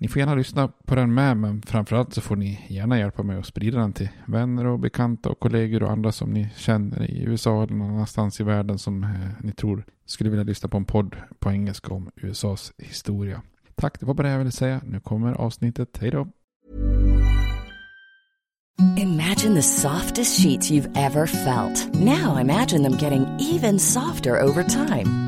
Ni får gärna lyssna på den med, men framförallt så får ni gärna hjälpa mig att sprida den till vänner och bekanta och kollegor och andra som ni känner i USA eller någon annanstans i världen som eh, ni tror skulle vilja lyssna på en podd på engelska om USAs historia. Tack, det var bara det jag ville säga. Nu kommer avsnittet. Hej då! Imagine the softest sheets you've ever felt. Now imagine them getting even softer over time.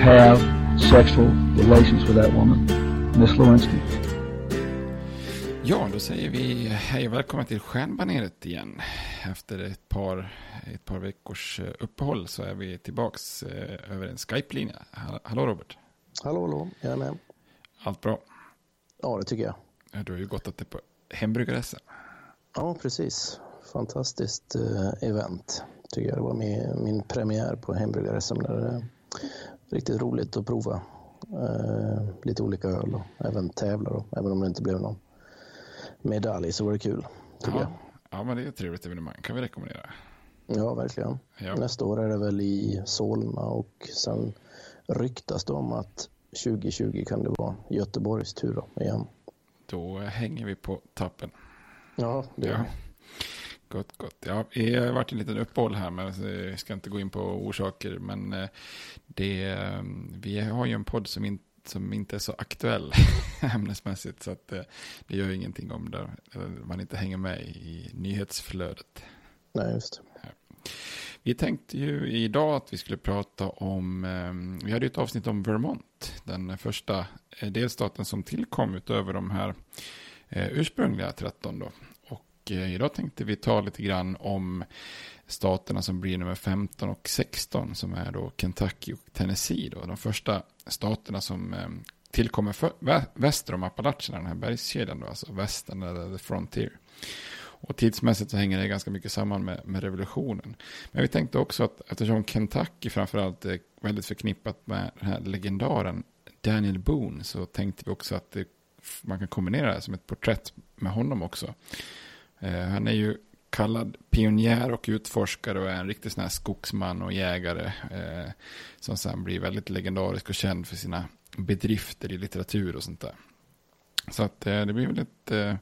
have sexual relations with that woman, Miss Lewinsky. Ja, då säger vi hej och välkommen till Stjärnbaneret igen. Efter ett par, ett par veckors eh, uppehåll så är vi tillbaks eh, över en Skype-linje. Ha- Hallå Robert, Hallå, hallå, jag är med. allt bra? Ja, det tycker jag. Ja, Du har ju gått att det på hembryggar Ja, precis. Fantastiskt eh, event, tycker jag. Det var min, min premiär på hembryggar-SM. Där riktigt roligt att prova eh, lite olika öl och även tävla. Då. Även om det inte blev någon medalj så var det kul, tycker Ja. ja, men det är ett trevligt evenemang. Kan vi rekommendera. Ja, verkligen. Ja. Nästa år är det väl i Solna och sen ryktas det om att 2020 kan det vara Göteborgs tur då, igen. Då hänger vi på tappen. Ja, det Ja. Gott, gott. Ja, vi har varit en liten uppehåll här, men jag ska inte gå in på orsaker. Men eh, det, eh, vi har ju en podd som, in, som inte är så aktuell ämnesmässigt. Så att, eh, det gör ingenting om det, man inte hänger med i nyhetsflödet. Nej, just Vi tänkte ju idag att vi skulle prata om, vi hade ju ett avsnitt om Vermont, den första delstaten som tillkom utöver de här ursprungliga 13 då. Och eh, idag tänkte vi ta lite grann om staterna som blir nummer 15 och 16 som är då Kentucky och Tennessee då. De första staterna som eh, tillkommer för, vä, väster om Appalacherna, den här bergskedjan då, alltså västern eller the frontier. Och tidsmässigt så hänger det ganska mycket samman med, med revolutionen. Men vi tänkte också att eftersom Kentucky framförallt är väldigt förknippat med den här legendaren Daniel Boone så tänkte vi också att det, man kan kombinera det som ett porträtt med honom också. Eh, han är ju kallad pionjär och utforskare och är en riktig sån här skogsman och jägare. Eh, som sen blir väldigt legendarisk och känd för sina bedrifter i litteratur och sånt där. Så att eh, det blir väl ett, eh,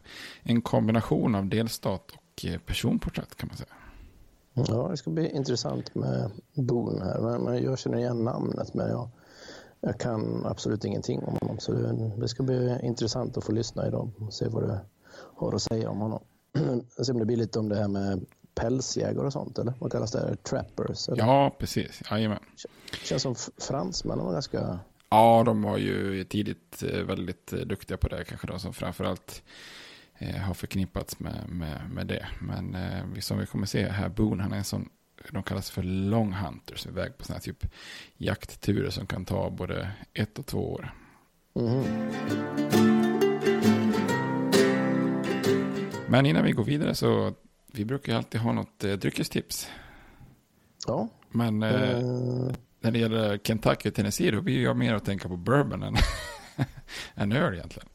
en kombination av delstat och eh, personporträtt kan man säga. Ja, det ska bli intressant med Boone här. Men, men jag känner igen namnet, men jag, jag kan absolut ingenting om honom. Så det, det ska bli intressant att få lyssna idag och se vad du har att säga om honom. Se om det blir lite om det här med pälsjägare och sånt, eller vad kallas det? Trappers? Eller? Ja, precis. Jajamän. Känns som fransmännen var ganska... Ja, de var ju tidigt eh, väldigt eh, duktiga på det. Kanske de som framförallt eh, har förknippats med, med, med det. Men som vi kommer se här, Boone, han är en sån, de kallas för long hunters, iväg på sådana här typ jaktturer som kan ta både ett och två år. Mm. Men innan vi går vidare så, vi brukar ju alltid ha något eh, dryckestips. Ja. Men eh, Eh, när det gäller Kentucky och Tennessee, då blir jag mer att tänka på bourbon än, än öl egentligen.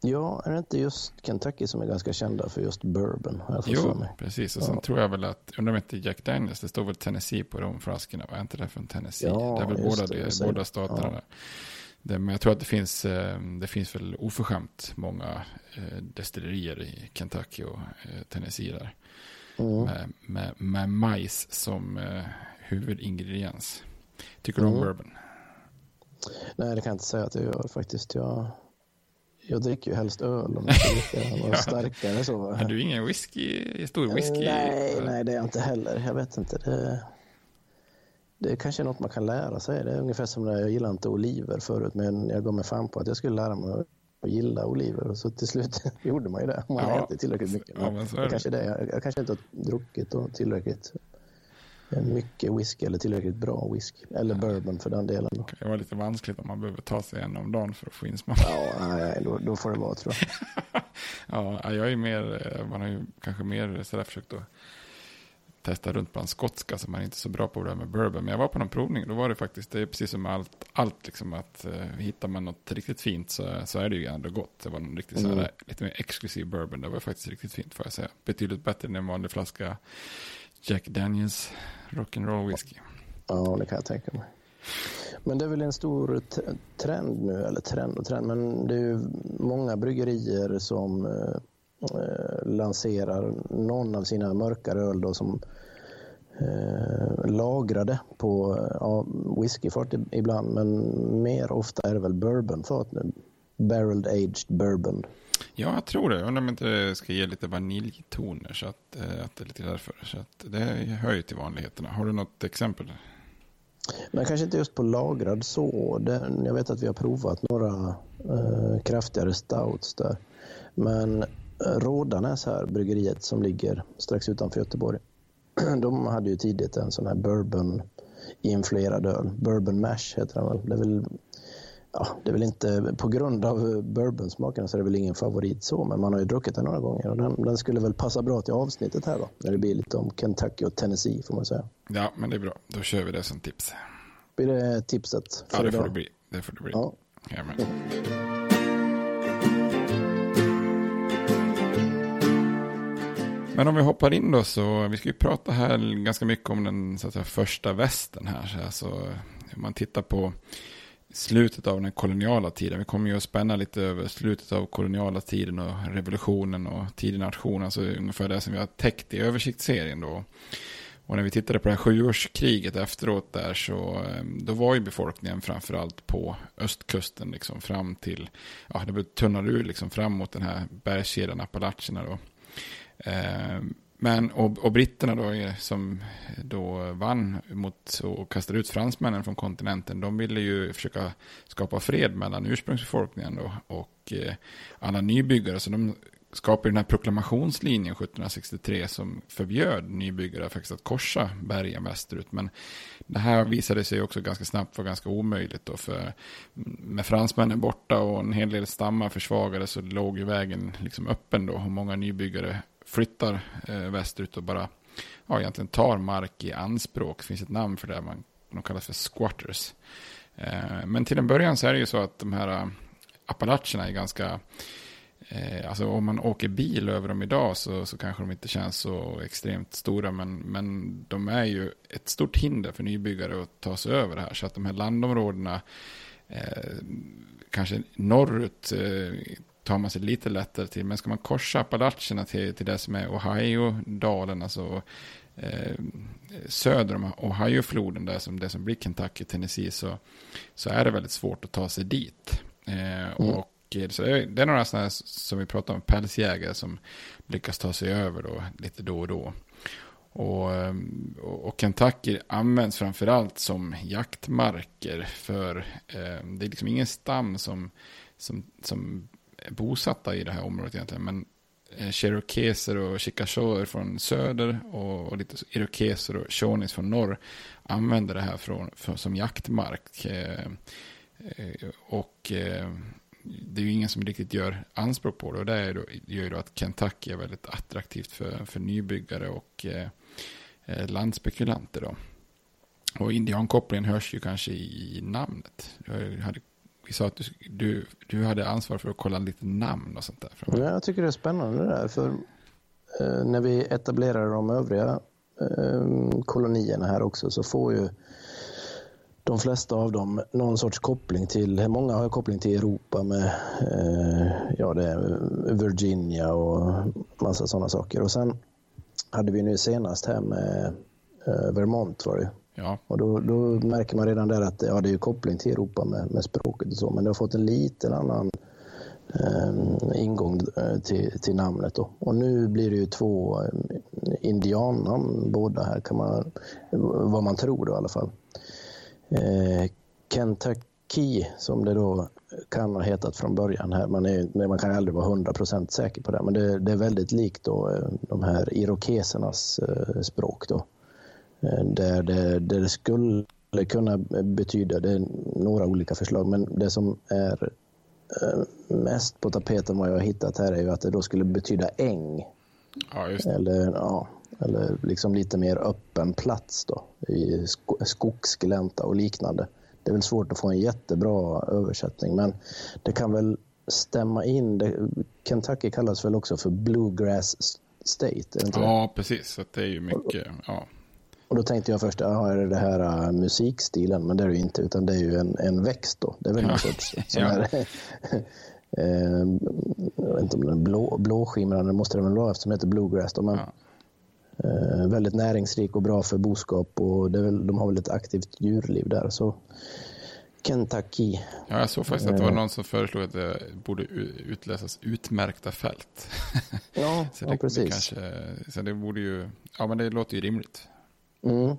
ja, är det inte just Kentucky som är ganska kända för just bourbon? Har jag fått för Jo, mig. precis. Och sen Ja. tror jag väl att, undrar om inte Jack Daniels, det står väl Tennessee på de flaskorna, var inte det från Tennessee? Ja, det är väl båda, det, båda staterna Ja. Det, men jag tror att det finns, eh, det finns väl oförskämt många eh, destillerier i Kentucky och eh, Tennessee där. Mm. Med, med, med majs som huvudingrediens. Tycker du om Mm. bourbon? Nej, det kan jag inte säga att jag gör faktiskt. Jag, jag dricker ju helst öl om jag ska dricka Ja. starkare. Så. Är du ingen whisky, stor whisky? Nej, nej, det är jag inte heller. Jag vet inte. Det, det kanske är något man kan lära sig. Det är ungefär som när jag gillade inte oliver förut, men jag gav mig fan på att jag skulle lära mig att gilla oliver. Och så till slut gjorde man ju det. Man Ja. ätit tillräckligt mycket. Ja, men det kanske det. Jag, jag kanske inte har druckit tillräckligt mycket whisky eller tillräckligt bra whisky. Eller bourbon för den delen. Det kan vara lite vanskligt om man behöver ta sig en om dagen för att få in smak. Ja, nej, då, då får det vara tror jag. Ja, jag är mer, eh, man har ju kanske mer sådär försökt att testa runt bland skotska så man är inte så bra på det här med bourbon. Men jag var på någon provning, då var det faktiskt, det är precis som allt, allt liksom att eh, hittar man något riktigt fint så, så är det ju ändå gott. Det var en riktigt Mm. sådär, lite mer exklusiv bourbon, det var faktiskt riktigt fint får jag säga. Betydligt bättre än en vanlig flaska Jack Daniels rock'n'roll whisky. Ja, det kan jag tänka mig. Men det är väl en stor trend nu, eller trend och trend, men det är ju många bryggerier som eh, eh, lanserar någon av sina mörkare öl då som eh, lagrade på eh, ja, whiskyfat ibland, men mer ofta är det väl bourbonfat nu. Barreled aged bourbon. Ja, jag tror det. Jag undrar om inte det ska ge lite vaniljtoner så att, eh, att det är lite därför. Så att det hör ju till vanligheterna. Har du något exempel? Men kanske inte just på lagrad så. Den, jag vet att vi har provat några eh, kraftigare stouts där. Men Rådanäs här, bryggeriet som ligger strax utanför Göteborg. De hade ju tidigt en sån här bourbon influerad öl. Bourbon mash heter den väl. Det är väl, ja, det är väl inte, på grund av bourbonsmaken så är det väl ingen favorit så, men man har ju druckit den några gånger och den, den skulle väl passa bra till avsnittet här då, när det blir lite om Kentucky och Tennessee får man säga. Ja, men det är bra. Då kör vi det som tips. Blir det tipset för Ja, det idag? får det bli. Det får det bli. Ja. Jajamän. Men om vi hoppar in då så, vi ska ju prata här ganska mycket om den så att säga, första västen här. Så alltså, om man tittar på slutet av den koloniala tiden. Vi kommer ju att spänna lite över slutet av koloniala tiden och revolutionen och tidig nation. Alltså ungefär det som vi har täckt i översiktsserien då. Och när vi tittade på det här sjuårskriget efteråt där så eh, då var ju befolkningen framförallt på östkusten liksom fram till, ja det tunnade ur liksom fram mot den här bergskedjan Appalacherna då. Ehm, men, och, och britterna då som då vann mot och kastade ut fransmännen från kontinenten, de ville ju försöka skapa fred mellan ursprungsbefolkningen då och eh, alla nybyggare. Så de skapade den här proklamationslinjen 1763 som förbjöd nybyggare faktiskt att korsa bergen västerut. Men det här visade sig också ganska snabbt vara ganska omöjligt då för med fransmännen borta och en hel del stammar försvagade så låg ju vägen liksom öppen då och många nybyggare flyttar eh, västerut och bara ja, egentligen tar mark i anspråk. Det finns ett namn för det, man, de kallas för squatters. Eh, men till en början så är det ju så att de här eh, Appalacherna är ganska Eh, alltså om man åker bil över dem idag så, så kanske de inte känns så extremt stora. Men, men de är ju ett stort hinder för nybyggare att ta sig över här. Så att de här landområdena, eh, kanske norrut eh, tar man sig lite lättare till. Men ska man korsa Appalacherna till, till det som är Ohio-dalen, alltså eh, söder om Ohio-floden, där som det som blir Kentucky, Tennessee, så, så är det väldigt svårt att ta sig dit. Eh, mm. Och så det är, det är några sådana som vi pratar om, pälsjägare som lyckas ta sig över då, lite då och då. Och, och Kentucky används framförallt som jaktmarker för eh, det är liksom ingen stam som, som, som bosatta i det här området egentligen. Men eh, cherokeser och Chikashoer från söder och, och lite irokeser och shonis från norr använder det här från, för, som jaktmark. Eh, eh och eh, det är ju ingen som riktigt gör anspråk på det. Och det då, gör ju då att Kentucky är väldigt attraktivt för, för nybyggare och eh, eh landspekulanter. Då. Och indiankopplingen hörs ju kanske i namnet. Hade, vi sa att du, du, du, hade ansvar för att kolla lite namn och sånt där. Ja, jag tycker det är spännande det där. För eh, när vi etablerar de övriga eh, kolonierna här också så får ju de flesta av dem någon sorts koppling till, många har koppling till Europa med eh, ja, det Virginia och massa sådana saker. Och sen hade vi nu senast här med eh, Vermont var det Ja. Och då, då, märker man redan där att ja, det är koppling till Europa med, med språket och så, men det har fått en liten annan eh, ingång eh, till, till namnet. Då. Och nu blir det ju två eh, indiannamn båda här, kan man, vad man tror då i alla fall. Eh, Kentucky som det då kan ha hetat från början här. Man, är, man kan aldrig vara 100% säker på det. Men det, det, är väldigt likt då eh, de här irokesernas eh, språk då. Där det, där det skulle kunna betyda, det är några olika förslag, men det som är mest på tapeten vad jag har hittat här är ju att det då skulle betyda äng. Ja, Eller, ja, eller liksom lite mer öppen plats då, i skogsglänta och liknande. Det är väl svårt att få en jättebra översättning, men det kan väl stämma in. Det, Kentucky kallas väl också för Bluegrass State? ja, det? precis. Så det är ju mycket, ja. Och då tänkte jag först, aha, är det det här uh, musikstilen? Men det är det ju inte, utan det är ju en, en växt då. Det är väl någon sorts sån här, eh, jag vet inte om den är blå, blåskimrande, måste det väl vara eftersom det heter bluegrass. Då, men. Eh, väldigt näringsrik och bra för boskap och det väl, de har väl ett aktivt djurliv där. Så Kentucky. Ja, jag såg faktiskt att det var eh. någon som föreslog att det borde utlösas utmärkta fält. Ja, så det, ja precis. Det kanske, så det borde ju, ja men det låter ju rimligt. Mm.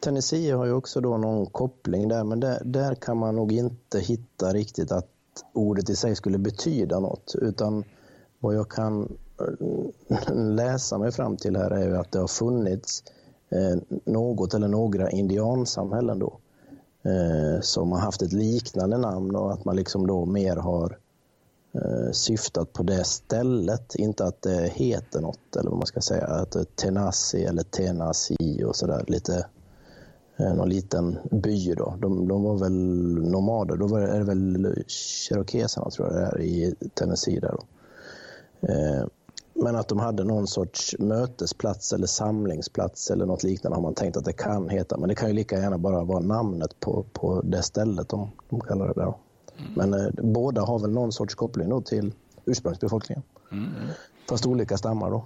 Tennessee har ju också då någon koppling där, men där, där kan man nog inte hitta riktigt att ordet i sig skulle betyda något, utan vad jag kan eh, läsa mig fram till här är ju att det har funnits eh, något eller några indiansamhällen då eh, som har haft ett liknande namn och att man liksom då mer har eh, Eh, syftat på det stället, inte att det heter något eller vad man ska säga, att det är Tenassi eller Tenasi och sådär lite eh, någon liten by då. De, de, var väl nomader, då var det, är det väl cherokeserna tror jag det är i Tennessee där då. Eh, men att de hade någon sorts mötesplats eller samlingsplats eller något liknande har man tänkt att det kan heta. Men det kan ju lika gärna bara vara namnet på, på det stället de, de kallar det där. Mm. Men eh, båda har väl någon sorts koppling då till ursprungsbefolkningen. Mm. Fast olika stammar då.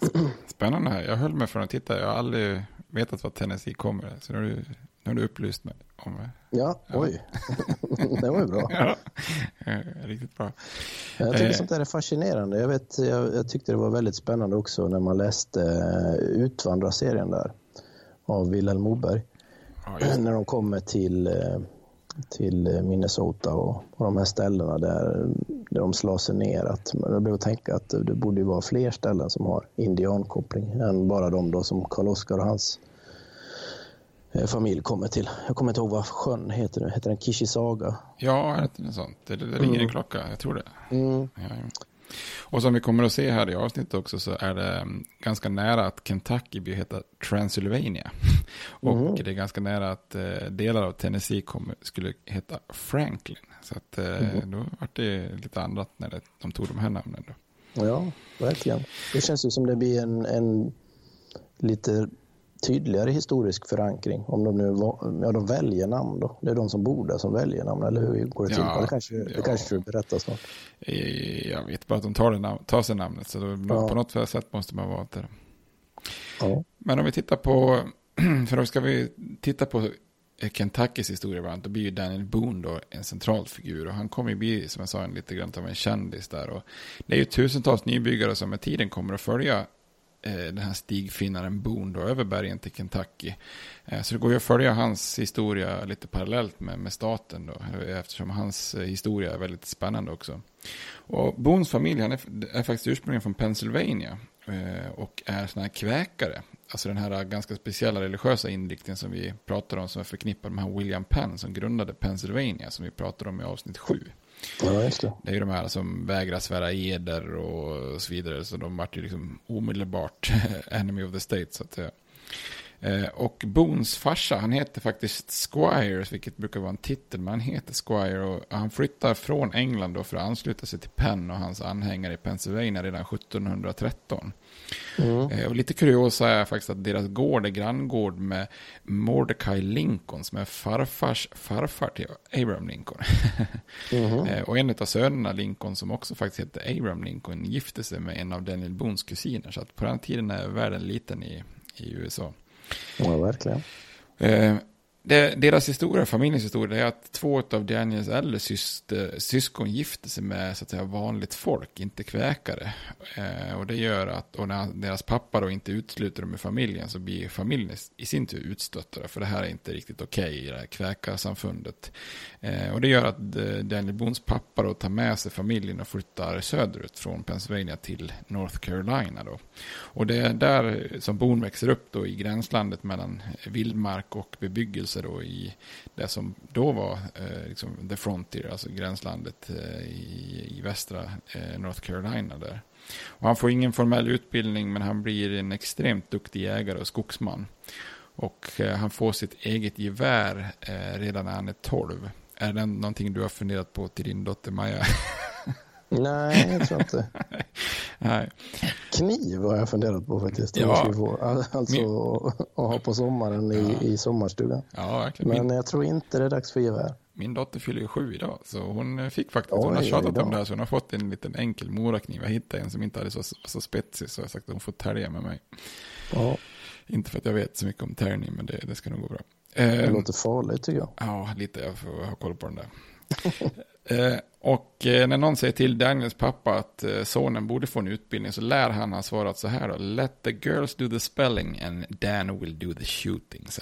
Spännande. Jag höll mig från att titta. Jag har aldrig vetat var Tennessee kommer. Så nu har du, nu har du upplyst mig om det. Ja, ja. oj. det var ju bra. ja, riktigt bra. Jag tycker eh. sånt där är fascinerande. Jag, vet, jag, jag, tyckte det var väldigt spännande också när man läste uh, Utvandra-serien där av Vilhelm Moberg. Ja, när de kommer till, till Minnesota och, och de här ställena där, där de slår sig ner. Att, jag blev att tänka att det borde vara fler ställen som har indiankoppling än bara de då som Karl Oskar och hans Eh, familj kommer till. Jag kommer inte ihåg vad sjön heter nu. Heter den Kishisaga? Ja, det är sånt. Det, det ringer mm. en klocka, jag tror det. Mm. Ja, Och som vi kommer att se här i avsnittet också så är det mm, ganska nära att Kentucky blir heta Transylvania. Och Mhm. det är ganska nära att eh, delar av Tennessee kommer, skulle heta Franklin. Så att Mhm. då var det lite annat när det, de tog de här namnen. Då. Ja, verkligen. Det känns ju som det blir en, en lite tydligare historisk förankring. Om de nu ja, de väljer namn då. Det är de som bor där som väljer namn, eller hur går det till? Ja, det kanske, det ja. kanske du berättar snart. Eh, Jag vet bara att de tar, det tar sig namnet. Så då, Ja. på något sätt måste man vara där. Ja. Men om vi tittar på, för då ska vi titta på Kentuckys historia då blir ju Daniel Boone då en central figur och han kommer ju bli, som jag sa, en lite grann av en kändis där och det är ju tusentals nybyggare som med tiden kommer att följa Eh, den här stigfinnaren Boone då över bergen till Kentucky. Eh, så det går ju att följa hans historia lite parallellt med, med staten då, eh, eftersom hans historia är väldigt spännande också. Och Boons familj, han är, är faktiskt ursprungligen från Pennsylvania och är sådana här kväkare. Alltså den här ganska speciella religiösa inriktningen som vi pratar om som är förknippad med William Penn som grundade Pennsylvania som vi pratade om i avsnitt 7. Ja, just det. Det är ju de här som vägrar svära eder och så vidare. Så de vart ju liksom omedelbart enemy of the state så att. Eh, Och Boons farsa, han heter faktiskt Squire, vilket brukar vara en titel, men han heter Squire och han flyttar från England då för att ansluta sig till Penn och hans anhängare i Pennsylvania redan 1713. Mm. Eh, Och lite kuriosa är faktiskt att deras gård är granngård med Mordecai Lincoln som är farfars farfar till Abraham Lincoln. Eh, Och en av sönerna Lincoln som också faktiskt heter Abraham Lincoln gifte sig med en av Daniel Boons kusiner. Så att på den tiden är världen liten i, i USA. Ja, verkligen. Eh, det, deras historia, familjens historia, är att två av Daniels äldre syster, syskon gifte sig med så att säga, vanligt folk, inte kväkare. Eh, och det gör att, och när deras pappa då inte utesluter dem ur familjen så blir familjen i- sin tur utstöttade. För det här är inte riktigt okej i det här kväkarsamfundet. Eh, och det gör att eh, Daniel Boons pappa då tar med sig familjen och flyttar söderut från Pennsylvania till North Carolina då. Och det är där som Boone växer upp då i gränslandet mellan vildmark och bebyggelse då i det som då var eh, liksom the frontier, alltså gränslandet eh, i, i västra eh, North Carolina där. Och han får ingen formell utbildning men han blir en extremt duktig jägare och skogsman. Och eh, han får sitt eget gevär eh, redan när han är 12. Är det någonting du har funderat på till din dotter Maja? Nej, jag tror inte. Nej. Kniv har jag funderat på faktiskt. Ja. Ja. Alltså att ha på sommaren i, i sommarstugan. Ja, verkligen. Men jag tror inte det är dags för gevär. Min dotter fyller ju sju idag, så hon fick faktiskt, Oj, hon har tjatat idag. om det här, så hon har fått en liten enkel morakniv. Jag hittade en som inte hade så, så spetsig, så jag har sagt att hon får tälja med mig. Ja, Inte för att jag vet så mycket om tärning, men det, det ska nog gå bra. det Eh, låter farligt tycker jag. Ja, lite. Jag får ha koll på den där. eh, och eh, när någon säger till Daniels pappa att eh, sonen borde få en utbildning så lär han ha svarat så här då. Let the girls do the spelling and Dan will do the shooting. Så,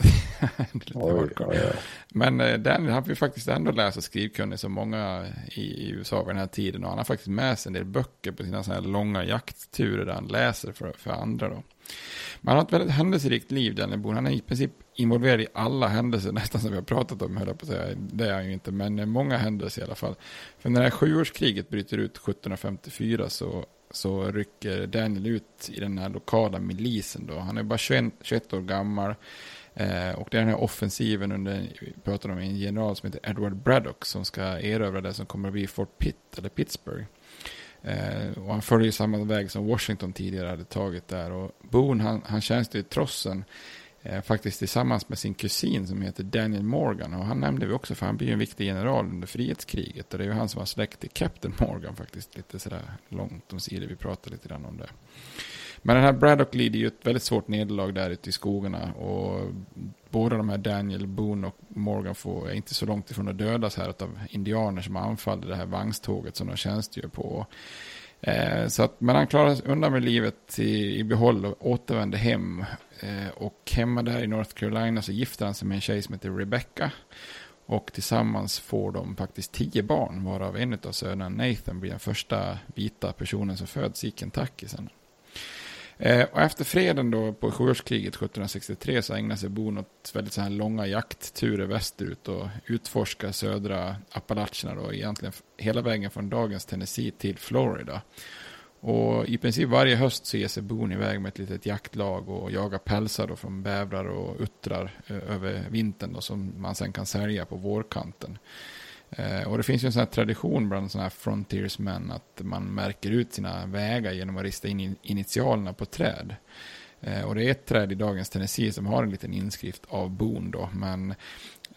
lite Oj, hardcore. oj, oj. Men eh, Daniel han fick faktiskt ändå läsa skrivkunnig som många i, i USA vid den här tiden. Och han har faktiskt med sig en del böcker på sina sådana här långa jaktturer där han läser för, för andra då. Men han har ett väldigt händelserikt liv, Daniel Boone. Han är i princip involverad i alla händelser, nästan som vi har pratat om, höll jag på att säga. Det är han ju inte, men många händelser i alla fall. För när det här sjuårskriget bryter ut 1754 så, så rycker Daniel ut i den här lokala milisen då. Han är bara 21, 21 år gammal. Eh, och det är den här offensiven under, vi pratar om en general som heter Edward Braddock som ska erövra det som kommer att bli Fort Pitt eller Pittsburgh. Eh, och han följer samma väg som Washington tidigare hade tagit där. Och Boone han, han tjänstgör i trossen Eh, faktiskt tillsammans med sin kusin som heter Daniel Morgan. Och han nämnde vi också för han blir ju en viktig general under frihetskriget. Och det är ju han som har släkt till Captain Morgan faktiskt. Lite sådär långt om sidor. Vi pratade lite grann om det. Men den här Braddock lider ju ett väldigt svårt nederlag där ute i skogarna. Och båda de här Daniel Boone och Morgan får, är inte så långt ifrån att dödas här av indianer som anfaller det här vagnståget som de tjänstgör på. Eh, så att, men han klarar sig undan med livet i, i behåll och återvänder hem. Eh, och hemma där i North Carolina så gifter han sig med en tjej som heter Rebecca. Och tillsammans får de faktiskt tio barn, varav en av sönerna Nathan blir den första vita personen som föds i Kentucky sen. Eh, och efter freden då på sjuårskriget 1763 så ägnade sig bon åt väldigt så här långa jaktturer västerut och utforska södra Appalacherna då egentligen hela vägen från dagens Tennessee till Florida. Och i princip varje höst så ger sig bon iväg med ett litet jaktlag och jagar pälsar då från bävrar och uttrar eh, över vintern då, som man sen kan sälja på vårkanten. Eh, och det finns ju en sån här tradition bland sådana här frontiersmän att man märker ut sina vägar genom att rista in initialerna på träd. Eh, och det är ett träd i dagens Tennessee som har en liten inskrift av Boone då, men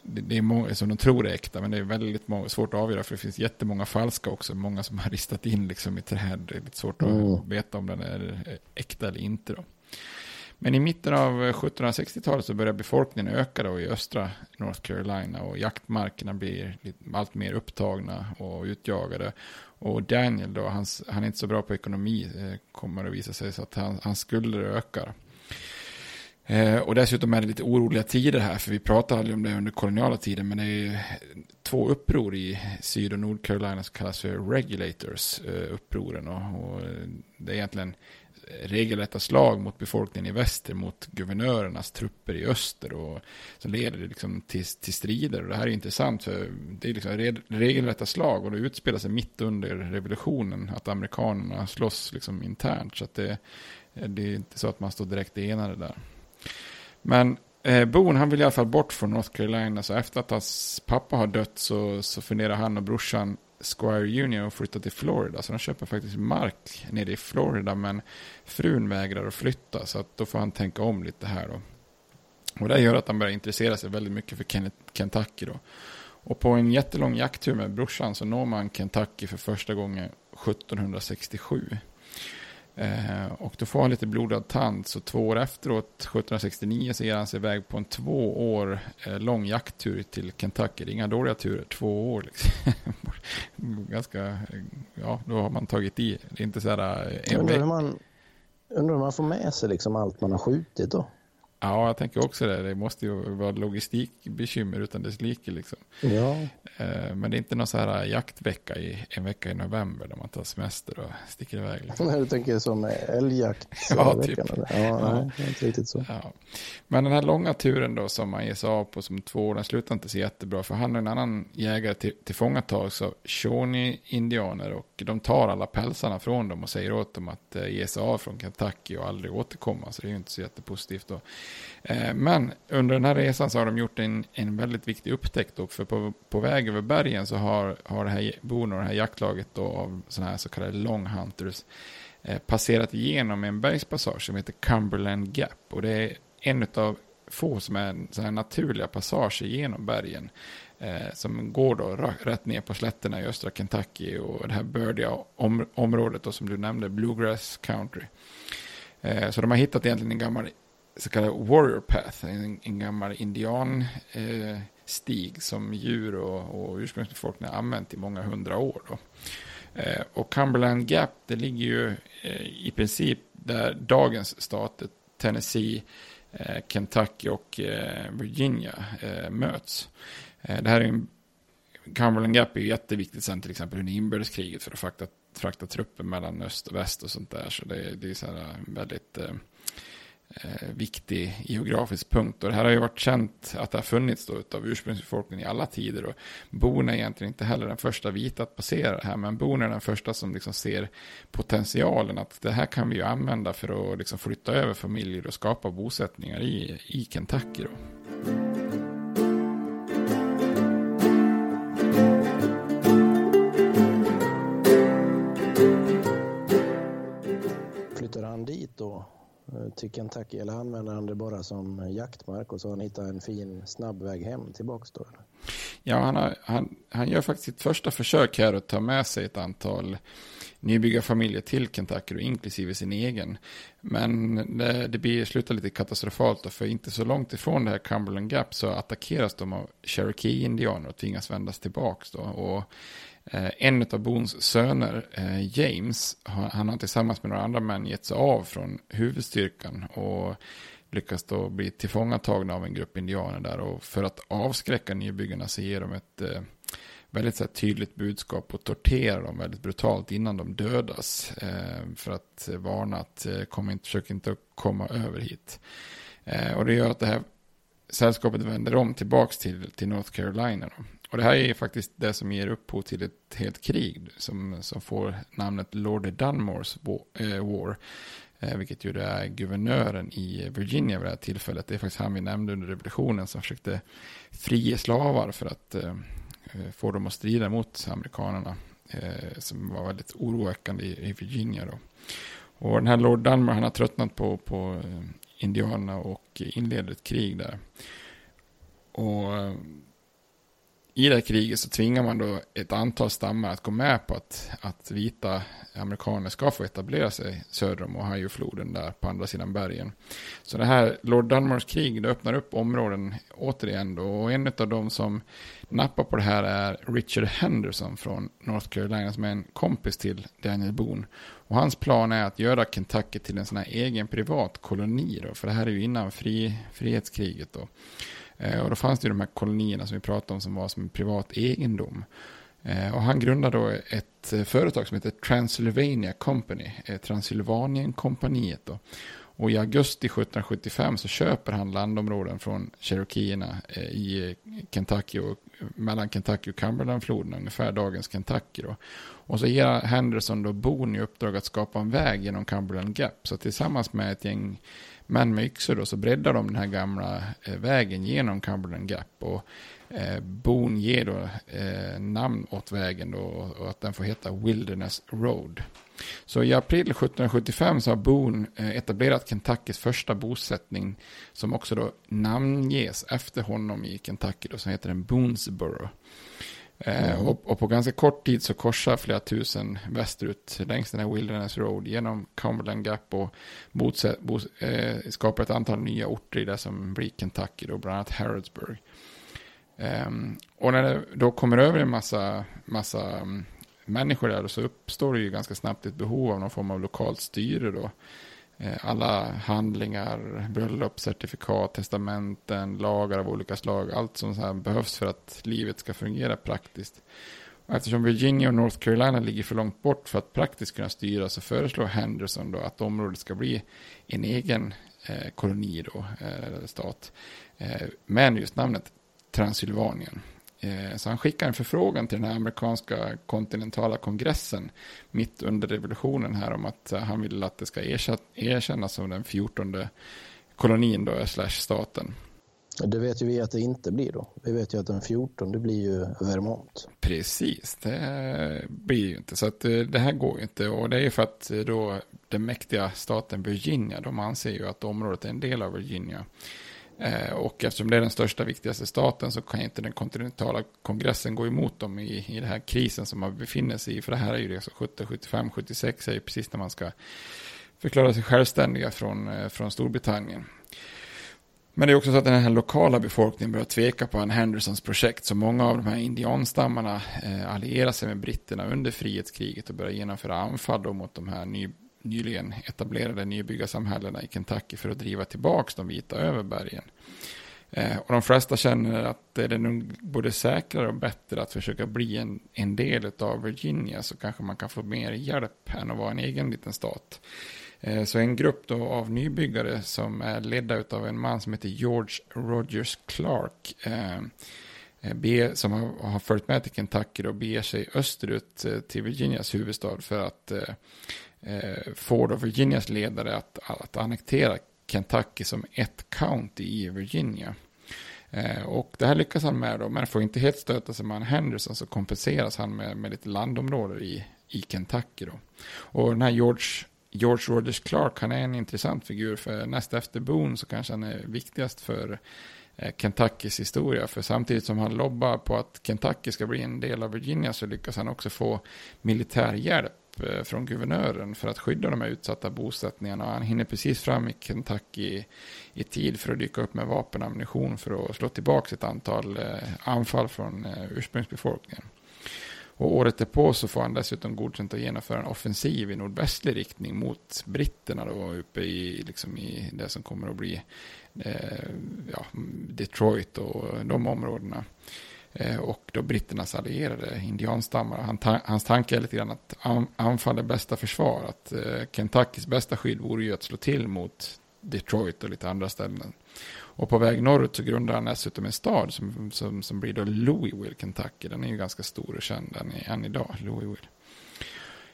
det, är många som de tror är äkta, men det är väldigt många, svårt att avgöra för det finns jättemånga falska också. Många som har ristat in liksom i träd. Det är lite svårt att mm. veta om den är äkta eller inte. Då. Men i mitten av 1760-talet så börjar befolkningen öka då i östra North Carolina och jaktmarkerna blir allt mer upptagna och utjagade. Och Daniel då, han, han är inte så bra på ekonomi, eh, kommer att visa sig så att han, hans skulder ökar. Eh, och dessutom är det lite oroliga tider här, för vi pratar aldrig om det under koloniala tider, men det är två uppror i Syd och Nord-Carolina som kallas för regulators, eh, upproren. Och, och, det är egentligen regelrätta slag mot befolkningen i väster mot guvernörernas trupper i öster. Och så leder det liksom till, till strider. Och det här är intressant för det är liksom regelrätta slag. Och det utspelar sig mitt under revolutionen att amerikanerna slåss liksom internt. Så att det, det är inte så att man står direkt enade där. Men eh, Boone han vill i alla fall bort från North Carolina. Så efter att hans pappa har dött så, så funderar han och brorsan Squire Union och flytta till Florida. Så de köper faktiskt mark nere i Florida. Men frun vägrar att flytta. Så att då får han tänka om lite här då. Och det gör att han börjar intressera sig väldigt mycket för Kentucky då. Och på en jättelång jakttur med brorsan så når man Kentucky för första gången 1767. Eh, och då får han lite blodad tand. Så två år efteråt, 1769, så ger han sig iväg på en två år eh, lång jakttur till Kentucky. Det är inga dåliga turer, två år. Liksom. Ganska, ja, då har man tagit i. Det är inte så här... Eh, undrar hur man, undrar hur man får med sig liksom allt man har skjutit då? Ja, jag tänker också det. Det måste ju vara logistikbekymmer utan dess like. Liksom. Ja. Eh, men det är inte någon så här jaktvecka i en vecka i november där man tar semester och sticker iväg. Liksom. Nej, du tänker som älgjakt? ja, typ. Ja, ja. Nej, inte riktigt så. Ja. Men den här långa turen då som man ger sig av på som två år, den slutar inte så jättebra. För han och en annan jägare till, tillfångatag, så Shawnee-indianer och de tar alla pälsarna från dem och säger åt dem att eh, ge sig av från Kentucky och aldrig återkomma. Så det är ju inte så jättepositivt då. Eh, men under den här resan så har de gjort en, en väldigt viktig upptäckt. Då, för på, på väg över bergen så har, har det här bon och det här jaktlaget då, av sådana här så kallade long hunters eh, passerat igenom en bergspassage som heter Cumberland Gap. Och det är en av få som är så här naturliga passager genom bergen. Eh, som går då rätt ner på slätterna i östra Kentucky och det här bördiga om, området då, som du nämnde, Bluegrass Country. Eh, så de har hittat egentligen en gammal så kallad warrior path, en, en gammal indianstig eh, som djur och, och ursprungsbefolkningen har använt i många hundra år. Då. Eh, och Cumberland Gap, det ligger ju eh, i princip där dagens stater, Tennessee, eh, Kentucky och eh, Virginia eh, möts. Eh, det här är en, Cumberland Gap är ju jätteviktigt sen till exempel under inbördeskriget för att frakta, frakta trupper mellan öst och väst och sånt där. Så det, det är så här väldigt eh, eh, viktig geografisk punkt. Och det här har ju varit känt att det har funnits då av ursprungsbefolkningen i alla tider. Och Bon är egentligen inte heller den första vita att passera det här, men Bon är den första som liksom ser potentialen att det här kan vi ju använda för att liksom flytta över familjer och skapa bosättningar i, i Kentucky. Då. Flyttar han dit då Eh, till Kentucky eller använder han det bara som jaktmark och så har han hittat en fin snabbväg hem tillbaks då? Ja, han, har, han, han gör faktiskt sitt första försök här att ta med sig ett antal nybyggarfamiljer till Kentucky, och inklusive sin egen. Men det, det blir, slutar lite katastrofalt, då, för inte så långt ifrån det här Cumberland Gap så attackeras de av Cherokee-indianer och tvingas vändas tillbaka. Då. Och Eh, en av Bons söner, eh, James, han har tillsammans med några andra män gett sig av från huvudstyrkan och lyckas då bli tillfångatagna av en grupp indianer där. Och för att avskräcka nybyggarna så ger de ett eh, väldigt så här, tydligt budskap och torterar dem väldigt brutalt innan de dödas. För att varna att kom inte, försök inte att komma över hit. Och det gör att det här sällskapet vänder om tillbaks till, till North Carolina. Då. Och det här är faktiskt det som ger upphov till ett helt krig som, som får namnet Lord Dunmores eh, War. Eh, vilket ju är guvernören i Virginia vid det här tillfället. Det är faktiskt han vi nämnde under revolutionen som försökte frige slavar för att eh, få dem att strida mot amerikanerna. Som var väldigt oroväckande i, Virginia då. Och den här Lord Dunmore han har tröttnat på, på indianerna och inleder ett krig där. Och i det här kriget så tvingar man då ett antal stammar att gå med på att, att vita amerikaner ska få etablera sig söder om Ohiofloden, där på andra sidan bergen. Så det här Lord Dunmores krig det öppnar upp områden återigen då och en av de som nappar på det här är Richard Henderson från North Carolina som är en kompis till Daniel Boone. Och hans plan är att göra Kentucky till en sån här egen privat koloni då, för det här är ju innan fri, frihetskriget då. Eh, och då fanns det ju de här kolonierna som vi pratade om som var som en privat egendom. Eh, och han grundade då ett eh, företag som heter Transylvania Company, eh, Transylvanien-kompaniet då. Och i augusti 1775 så köper han landområden från Cherokeerna eh, i Kentucky och mellan Kentucky och Cumberlandfloden, ungefär dagens Kentucky då. Och så ger Henderson då Boone i uppdrag att skapa en väg genom Cumberland Gap. Så tillsammans med ett gäng men med yxor då så breddar de den här gamla eh, vägen genom Cumberland Gap. Och eh, Boone ger då eh, namn åt vägen då och att den får heta Wilderness Road. Så i april 1775 så har Boone eh, etablerat Kentuckys första bosättning som också då namnges efter honom i Kentucky då som heter en Boonesboro. Mm. Och, och, på ganska kort tid så korsar flera tusen västerut längs den här Wilderness Road genom Cumberland Gap och botse, bos, eh, skapar ett antal nya orter i det som blir Kentucky, då, bland annat Harrodsburg. Um, och när det då kommer över en massa, massa um, människor där så uppstår det ju ganska snabbt ett behov av någon form av lokalt styre då. Eh, alla handlingar, bröllop, certifikat, testamenten, lagar av olika slag. Allt som så behövs för att livet ska fungera praktiskt. Och eftersom Virginia och North Carolina ligger för långt bort för att praktiskt kunna styra så föreslår Henderson då att området ska bli en egen eh, koloni då, eh, stat. Eh, men just namnet Transylvanien. Eh, så han skickar en förfrågan till den här amerikanska kontinentala kongressen mitt under revolutionen här om att eh, han vill att det ska erkännas som den 14 kolonin då, slash staten. Det vet ju vi att det inte blir då. Vi vet ju att den 14 det blir ju Vermont. Precis, det blir ju inte. Så att eh, det här går ju inte. Och det är ju för att då den mäktiga staten Virginia, de anser ju att området är en del av Virginia. Eh, och eftersom det är den största, viktigaste staten så kan inte den kontinentala kongressen gå emot dem i, i den här krisen som man befinner sig i. För det här är ju det 70, 75, 76 är ju precis när man ska förklara sig självständiga från, eh, från Storbritannien. Men det är också så att den här lokala befolkningen börjar tveka på en Hendersons projekt. Så många av de här indianstammarna eh, allierar sig med britterna under frihetskriget och börjar genomföra anfall mot de här ny, nyligen etablerade nybyggarsamhällena i Kentucky för att driva tillbaka de vita över bergen. Eh, och de flesta känner att det är nog både säkrare och bättre att försöka bli en, en del av Virginia så kanske man kan få mer hjälp än att vara en egen liten stat. Eh, så en grupp då av nybyggare som är ledda av en man som heter George Rogers Clark eh, som har följt med till Kentucky och beger sig österut till Virginias huvudstad för att Ford får då Virginias ledare att, att annektera Kentucky som ett county i Virginia. Eh, och det här lyckas han med då, men får inte helt stöta sig med Henderson så kompenseras han med, med lite landområden i, i Kentucky då. Och den här George, George Rogers Clark, han är en intressant figur för näst efter Boone så kanske han är viktigast för eh, Kentuckys historia. För samtidigt som han lobbar på att Kentucky ska bli en del av Virginia så lyckas han också få militär hjälp Eh, från guvernören för att skydda de här utsatta bosättningarna. Han hinner precis fram i Kentucky i tid för att dyka upp med vapen och ammunition för att slå tillbaka ett antal eh, anfall från eh, ursprungsbefolkningen. Och året därpå så får han dessutom godkänt att genomföra en offensiv i nordvästlig riktning mot britterna då uppe i, liksom i det som kommer att bli eh, ja, Detroit och de områdena. Eh, och då britternas allierade indianstammar. Han ta hans tanke är lite grann att anfall är bästa försvar. Att eh, Kentuckys bästa skydd vore ju att slå till mot Detroit och lite andra ställen. Och på väg norrut så grundar han dessutom en stad som, som, som blir då Louisville, Kentucky. Den är ju ganska stor och känd än, än idag, Louisville.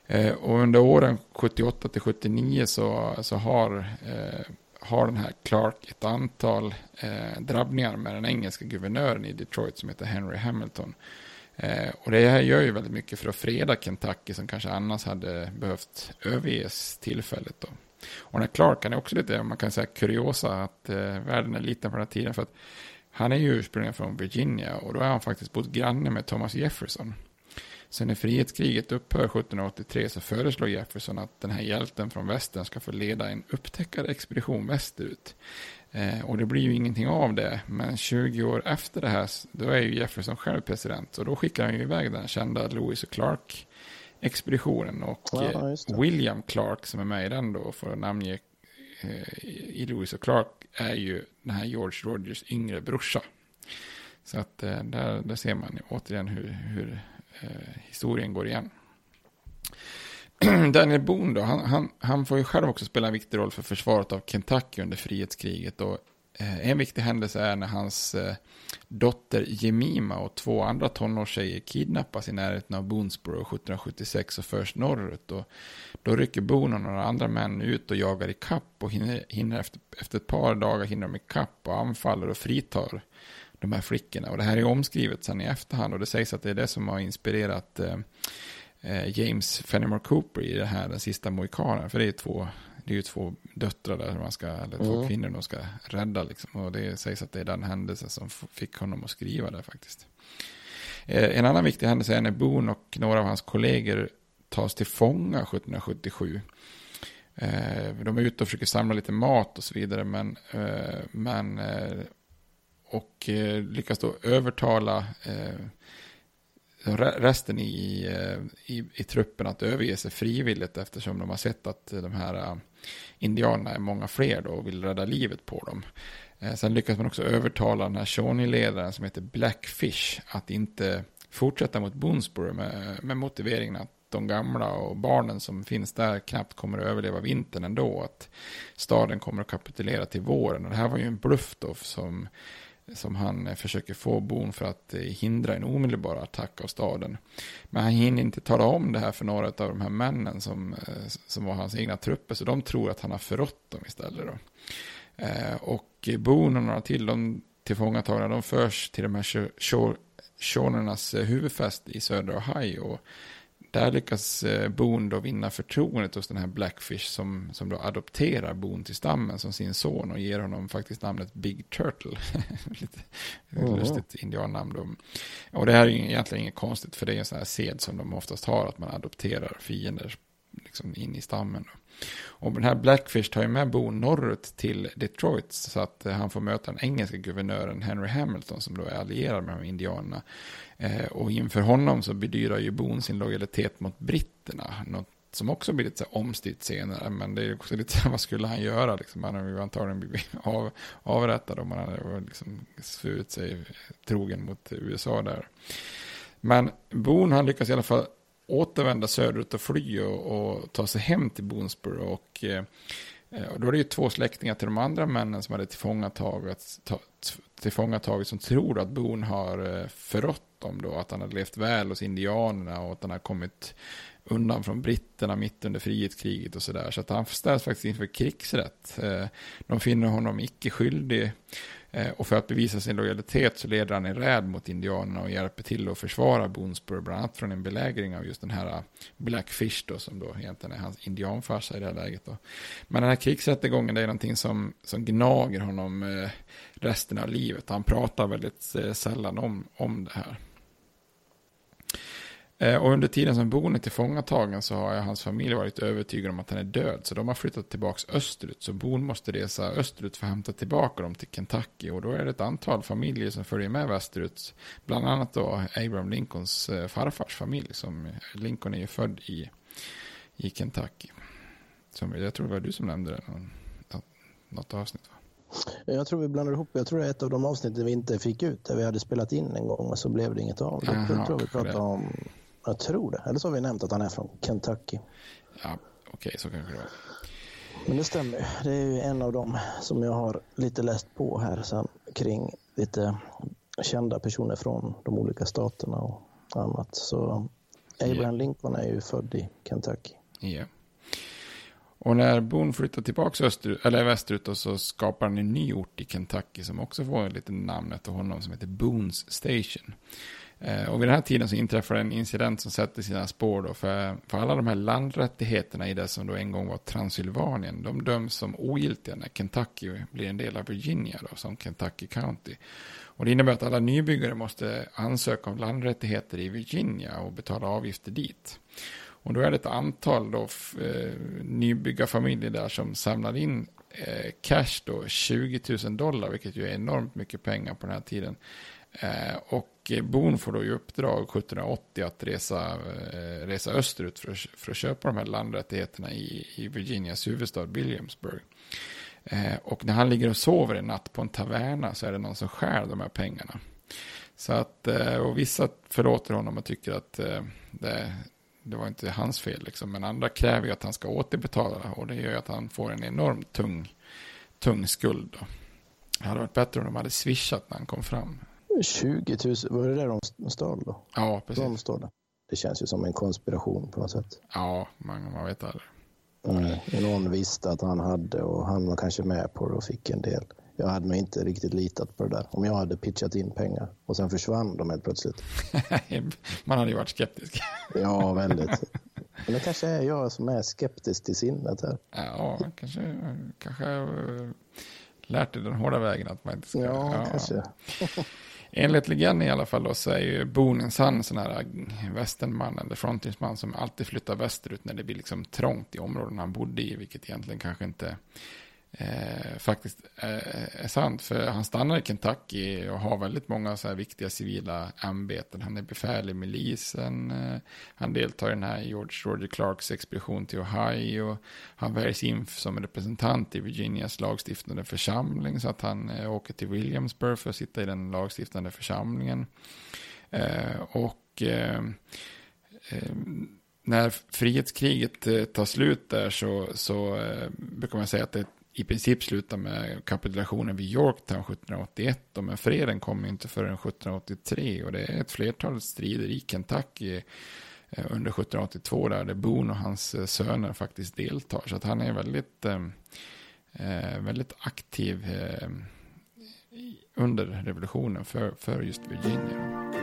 Eh, och under åren 78 till 79 så, så har, eh, har den här Clark ett antal eh, drabbningar med den engelska guvernören i Detroit som heter Henry Hamilton. Eh, och det här gör ju väldigt mycket för att freda Kentucky som kanske annars hade behövt överges tillfället. Då. Och den här Clark han är också lite, man kan säga kuriosa, att eh, världen är liten på den här tiden. för att han är ju ursprungligen från Virginia och då är han faktiskt bott granne med Thomas Jefferson. Så när frihetskriget upphör 1783 så föreslår Jefferson att den här hjälten från västern ska få leda en upptäckarexpedition västerut. Eh, och det blir ju ingenting av det, men 20 år efter det här, då är ju Jefferson själv president. Och då skickar han ju iväg den kända Lewis och Clark expeditionen. Och ja, eh, William Clark som är med i den då, för att namnge eh, i Lewis och Clark, är ju den här George Rogers yngre brorsa. Så att eh, där, där ser man återigen hur, hur Eh, historien går igen. Daniel Boone då, han, han, han, får ju själv också spela en viktig roll för försvaret av Kentucky under frihetskriget. Och, eh, en viktig händelse är när hans eh, dotter Jemima och två andra tonårstjejer kidnappas i närheten av Boonesboro 1776 och förs norrut. Och då rycker Boone och några andra män ut och jagar i kapp och hinner, hinner efter, efter ett par dagar hinner de i kapp och anfaller och fritar de här flickorna. Och det här är omskrivet sen i efterhand och det sägs att det är det som har inspirerat eh, eh James Fenimore Cooper i det här, den sista mohikanen. För det är två, det är ju två döttrar där, man ska, eller två mm. kvinnor de ska rädda. Liksom. Och det sägs att det är den händelsen som fick honom att skriva det faktiskt. Eh, en annan viktig händelse är när Boone och några av hans kollegor tas till fånga 1777. Eh, de är ute och försöker samla lite mat och så vidare, men, men och eh, lyckas då övertala eh, resten i, eh, i, i, truppen att överge sig frivilligt eftersom de har sett att de här eh, indianerna är många fler då och vill rädda livet på dem. Eh, sen lyckas man också övertala den här Shawnee-ledaren som heter Blackfish att inte fortsätta mot Boonesboro med, med motiveringen att de gamla och barnen som finns där knappt kommer att överleva vintern ändå. Att staden kommer att kapitulera till våren. Och det här var ju en bluff då som som han eh, försöker få Bon för att eh, hindra en omedelbar attack av staden. Men han hinner inte tala om det här för några av de här männen som, eh, som var hans egna trupper, så de tror att han har förrått dem istället. Då. Och Bon och några till, de tillfångatagna, de förs till de här shonernas huvudfäst i södra Ohio. Där lyckas eh, Boone då vinna förtroendet hos den här Blackfish som, som då adopterar Boone till stammen som sin son och ger honom faktiskt namnet Big Turtle. Lite mm. lustigt indiannamn då. Och det här är egentligen inget konstigt för det är en sån här sed som de oftast har att man adopterar fiender liksom in i stammen. Då. Och den här Blackfish tar ju med Bo norrut till Detroit så att eh, han får möta den engelska guvernören Henry Hamilton som då är allierad med de indianerna. Eh, och inför honom så bedyrar ju Bon sin lojalitet mot britterna. Något som också blir lite omstritt senare. Men det är också lite vad skulle han göra? Liksom, han har ju antagligen blivit av, avrättad om han hade liksom svurit sig trogen mot USA där. Men Boone han lyckas i alla fall återvända söderut och fly och, och ta sig hem till Boonsboro. Och, eh, och då är det ju två släktingar till de andra männen som hade tillfångatagits, tillfångatagits som tror att Boone har eh, förrått dem då. Att han hade levt väl hos indianerna och att han har kommit undan från britterna mitt under frihetskriget och sådär. Så att han ställs faktiskt inför krigsrätt. Eh, de finner honom icke skyldig. Eh, och för att bevisa sin lojalitet så leder han en räd mot indianerna och hjälper till att försvara Boonesboro, bland annat från en belägring av just den här eh, Blackfish då, som då egentligen är hans indianfarsa i det här läget. Då. Men den här krigsrättegången det är någonting som, som gnager honom eh, resten av livet. Han pratar väldigt sällan om, om det här. Eh, och under tiden som Boone är tillfångatagen så har hans familj varit övertygad om att han är död. Så de har flyttat tillbaka österut. Så Boone måste resa österut för att hämta tillbaka dem till Kentucky. Och då är det ett antal familjer som följer med västerut. Bland annat då Abraham Lincolns eh, farfars familj. Som Lincoln är ju född i, i Kentucky. Som, jag tror det var du som nämnde det. Något avsnitt va? Jag tror vi blandar ihop, jag tror det är ett av de avsnitten vi inte fick ut, där vi hade spelat in en gång och så blev det inget av. Det, Aha, det tror jag vi pratade om, jag tror det. Eller så har vi nämnt att han är från Kentucky. Ja, okej, så kanske det var. Men det stämmer. Det är ju en av dem som jag har lite läst på här sen kring lite kända personer från de olika staterna och annat. Så Abraham Lincoln är ju född i Kentucky. Ja. Och när Boone flyttar tillbaka österut, eller västerut så skapar han en ny ort i Kentucky som också får lite namn efter honom som heter Boones Station. Eh, och vid den här tiden så inträffar en incident som sätter sina spår då för, för alla de här landrättigheterna i det som då en gång var Transylvanien. De döms som ogiltiga när Kentucky blir en del av Virginia då, som Kentucky County. Och det innebär att alla nybyggare måste ansöka om landrättigheter i Virginia och betala avgifter dit. Och då är det ett antal då, f- eh, nybyggarfamiljer där som samlar in eh, cash då, 20 000 dollar, vilket ju är enormt mycket pengar på den här tiden. Eh, och och eh, Bon får då i uppdrag 1780 att resa, eh, resa österut för att, för att köpa de här landrättigheterna i, i Virginias huvudstad Williamsburg. Eh, och när han ligger och sover en natt på en taverna så är det någon som skär de här pengarna. Så att, eh, och vissa förlåter honom och tycker att eh, det, det var inte hans fel. Liksom. Men andra kräver ju att han ska återbetala och det gör ju att han får en enormt tung, tung skuld. Då. Det hade varit bättre om de hade swishat när han kom fram. 20 000, var det där de stal då? Ja, precis. De står där. Det känns ju som en konspiration på något sätt. Ja, man, man vet aldrig. Nej, någon visste att han hade och han var kanske med på det och fick en del. Jag hade nog inte riktigt litat på det där. Om jag hade pitchat in pengar och sen försvann de helt plötsligt. man hade ju varit skeptisk. Ja, väldigt. Men det kanske är jag som är skeptisk till sinnet här. Ja, kanske, kanske eh, lärt dig den hårda vägen att man inte ska... Ja, kanske. Enligt legenden i alla fall då, så är ju Boone en sån här västernman eller frontinsman som alltid flyttar västerut när det blir liksom trångt i områden han bodde i, vilket egentligen kanske inte eh, faktiskt är, är sant. För han stannar i Kentucky och har väldigt många så här viktiga civila ämbeten. Han är befäl i milisen, eh, han deltar i den här George Roger Clarks expedition till Ohio. Han väljs in som representant i Virginias lagstiftande församling så att han eh, åker till Williamsburg för att sitta i den lagstiftande församlingen. Eh, och eh, eh, när frihetskriget eh, tar slut där så, så eh, brukar man säga att det i princip slutar med kapitulationen vid Yorktown 1781. Men freden kom inte förrän 1783 och det är ett flertal strider i Kentucky eh, under 1782 där, där Boone och hans eh, söner faktiskt deltar. Så att han är väldigt, ehm, eh, väldigt aktiv eh, under revolutionen för, för just Virginia.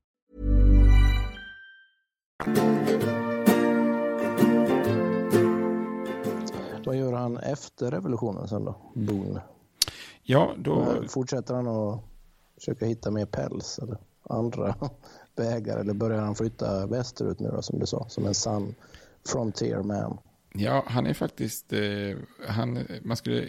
Vad gör han efter revolutionen sen då? Boone. Ja, då... Fortsätter han att försöka hitta mer päls eller andra vägar eller börjar han flytta västerut nu då som du sa, som en sann frontier man? Ja, han är faktiskt, eh, han, man skulle,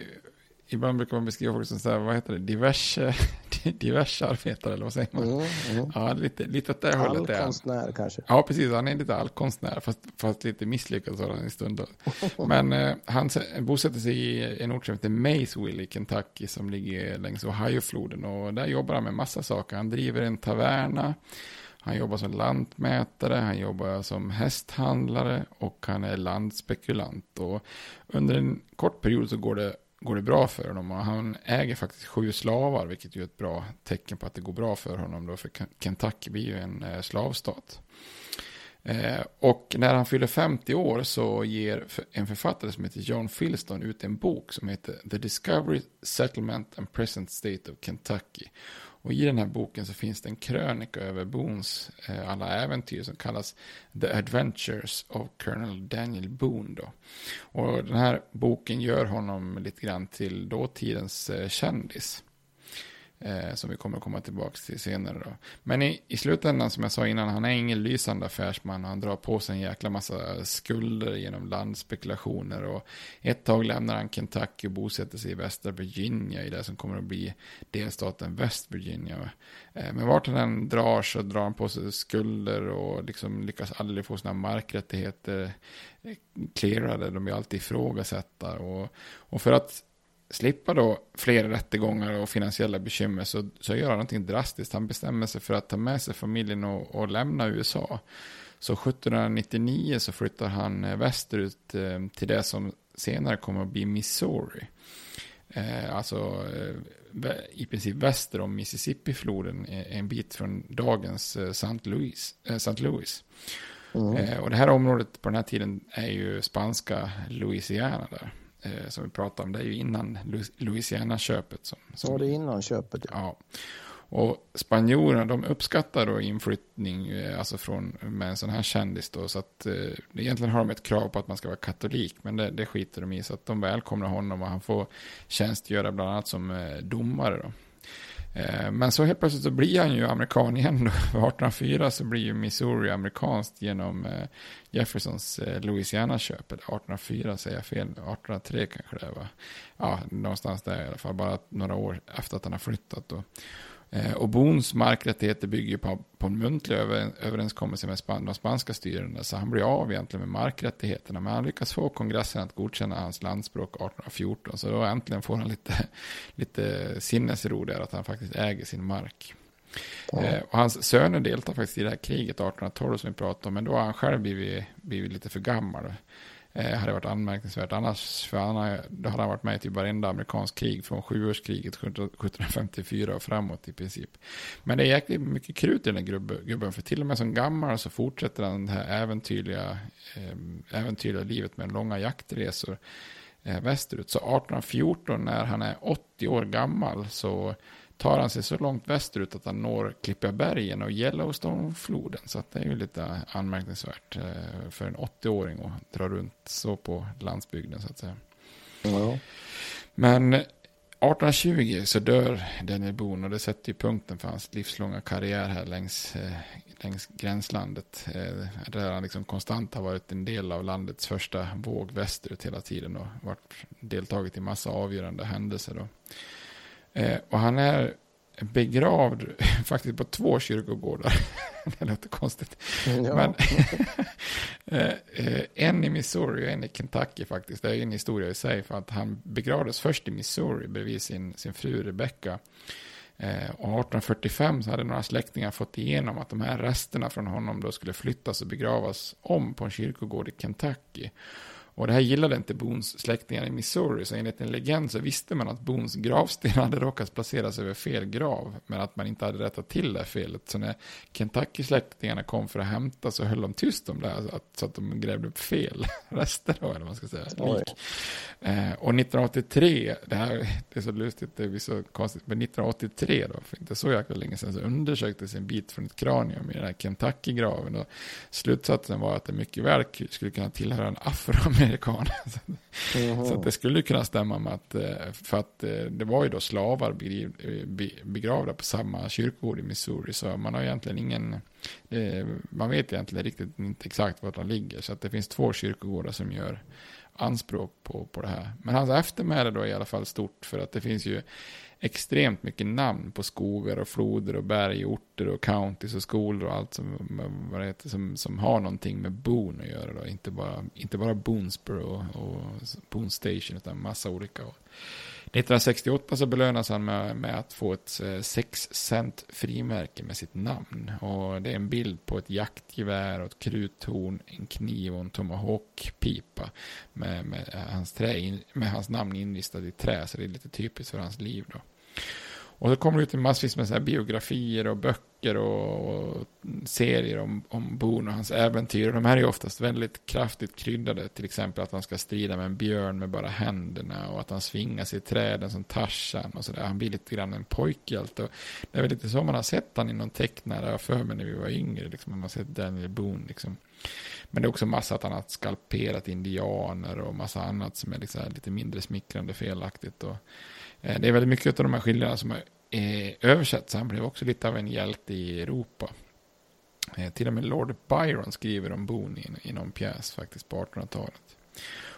ibland brukar man beskriva folk som så här, vad heter det, diverse, diverse arbetare eller vad säger man? Mm, mm. Ja, lite, lite åt det hållet är. Allkonstnär kanske? Ja, precis, han är lite allkonstnär, fast, fast lite misslyckad sådan i stunden. Men eh, han bosätter sig i en ort som heter Maysville i Kentucky som ligger längs Ohiofloden och där jobbar han med massa saker. Han driver en taverna, Han jobbar som lantmätare, han jobbar som hästhandlare och han är landspekulant. Och under en kort period så går det, går det bra för honom. Och han äger faktiskt sju slavar, vilket är ett bra tecken på att det går bra för honom. Då, för Kentucky blir ju en eh, slavstat. Eh, och när han fyller 50 år så ger en författare som heter John Philston ut en bok som heter The Discovery, Settlement and Present State of Kentucky. Och i den här boken så finns det en krönika över Boons eh, alla äventyr som kallas The Adventures of Colonel Daniel Boone. Då. Och den här boken gör honom lite grann till dåtidens eh, kändis. Eh, som vi kommer att komma tillbaka till senare. Då. Men i, i slutändan, som jag sa innan, han är ingen lysande affärsman. Han drar på sig en jäkla massa skulder genom landspekulationer. Och ett tag lämnar han Kentucky och bosätter sig i västra Virginia, i det som kommer att bli delstaten West Virginia. Eh, men vart han än drar så drar han på sig skulder och liksom lyckas aldrig få sina markrättigheter eh, clearade. De blir alltid ifrågasatta. Och, och för att slippa då fler rättegångar och finansiella bekymmer så, så gör han någonting drastiskt. Han bestämmer sig för att ta med sig familjen och, och lämna USA. Så 1799 så flyttar han eh, västerut eh, till det som senare kommer att bli Missouri. Eh, alltså eh, i princip väster om Mississippi-floden, en bit från dagens St. Louis. St. Louis. Mm. och det här området på den här tiden är ju spanska Louisiana där eh, som vi pratade om, det är ju innan Louisiana-köpet. Som, som, ja, det är innan köpet. Ja. ja. Och spanjorerna, de uppskattar då inflyttning, eh, alltså från, med en sån här kändis då, så att eh, egentligen har de ett krav på att man ska vara katolik, men det, det skiter de i, så att de välkomnar honom och han får tjänstgöra bland annat som eh, domare då. Eh, men så helt plötsligt så blir han ju amerikan igen då. 1804 så blir ju Missouri amerikanskt genom eh, Jeffersons eh, Louisiana-köp. 1804 säger jag fel, 1803 kanske det var. Ja, någonstans där i alla fall, bara några år efter att han har flyttat då. Och Boons markrättigheter bygger på, på en muntlig överenskommelse med span, de spanska styrande. Så han blir av egentligen med markrättigheterna. Men han lyckas få kongressen att godkänna hans landspråk 1814. Så då äntligen får han lite, lite sinnesro där att han faktiskt äger sin mark. Ja. Eh, och hans söner deltar faktiskt i det här kriget 1812 som vi pratade om. Men då har han själv blivit, blivit lite för gammal eh, hade varit anmärkningsvärt. Annars, för han, då hade han varit med i typ varenda amerikansk krig från sjuårskriget 1754 och framåt i princip. Men det är jäkligt mycket krut i den här gubben, för till och med som gammal så fortsätter han det här äventyrliga, eh, äventyrliga livet med långa jaktresor eh, västerut. Så 1814 när han är 80 år gammal så tar han sig så långt västerut att han når Klippiabergen och Yellowstone-floden. Så att det är ju lite anmärkningsvärt eh, för en 80-åring att dra runt så på landsbygden så att säga. Ja. Men 1820 så dör Daniel Boone och det sätter ju punkten för hans livslånga karriär här längs, eh, längs gränslandet. Eh, där han liksom konstant har varit en del av landets första våg västerut hela tiden och varit deltagit i massa avgörande händelser. Då. Eh, och han är begravd faktiskt på två kyrkogårdar. det låter konstigt. Ja. Men, eh, eh, en i Missouri och en i Kentucky faktiskt. Det är en historia i sig. För att han begravdes först i Missouri bredvid sin, sin fru Rebecca. Eh, och 1845 så hade några släktingar fått igenom att de här resterna från honom då skulle flyttas och begravas om på en kyrkogård i Kentucky. Och det här gillade inte Boons släktingar i Missouri, så enligt en legend så visste man att Boons gravsten hade råkat placeras över fel grav, men att man inte hade rättat till det felet. Så när Kentucky-släktingarna kom för att hämta så höll de tyst om det, här, så att, så att de grävde upp fel rester då, eller vad man ska säga, lik. Eh, och 1983, det här det är så lustigt, det är så konstigt, men 1983 då, för inte så jäkla länge sedan, så undersöktes en bit från ett kranium i den här Kentucky-graven. Och slutsatsen var att det mycket väl skulle kunna tillhöra en afroamerikan amerikan. Mm. Så det skulle kunna stämma med att, eh, för att eh, det var ju då slavar begravda på samma kyrkogård i Missouri. Så man har egentligen ingen, man vet egentligen riktigt inte exakt var de ligger. Så att det finns två kyrkogårdar som gör anspråk på, på det här. Men hans eftermäle då är i alla fall stort för att det finns ju extremt mycket namn på skogar och floder och berg, orter och counties och skolor och allt som, vad det heter, som, som har någonting med Boone att göra. Då. Inte bara, inte bara Boonesboro och, och Boone Station utan massa olika. 1968 så belönas han med, med att få ett eh, 6 cent frimärke med sitt namn. Och det är en bild på ett jaktgevär och ett kruthorn, en kniv och en tomahawk-pipa med, med, hans trä in, med hans namn inristad i trä. Så det är lite typiskt för hans liv då. Och så kommer det ut massvis med så biografier och böcker och, och serier om, om Boone och hans äventyr. Och de här är oftast väldigt kraftigt kryddade. Till exempel att han ska strida med en björn med bara händerna och att han svingas i träden som Tarzan och sådär. Han blir lite grann en pojkhjälte. Det är väl lite så man har sett han i någon tecknare, jag för mig när vi var yngre. Liksom, man har sett Daniel Boone liksom. Men det är också massa att han har skalperat indianer och massa annat som är liksom lite mindre smickrande felaktigt. Och, Eh, det är väldigt mycket av de här skildringarna som är eh, översatt. Han blev också lite av en hjälte i Europa. Eh, till och med Lord Byron skriver om Boone i någon pjäs faktiskt på 1800-talet.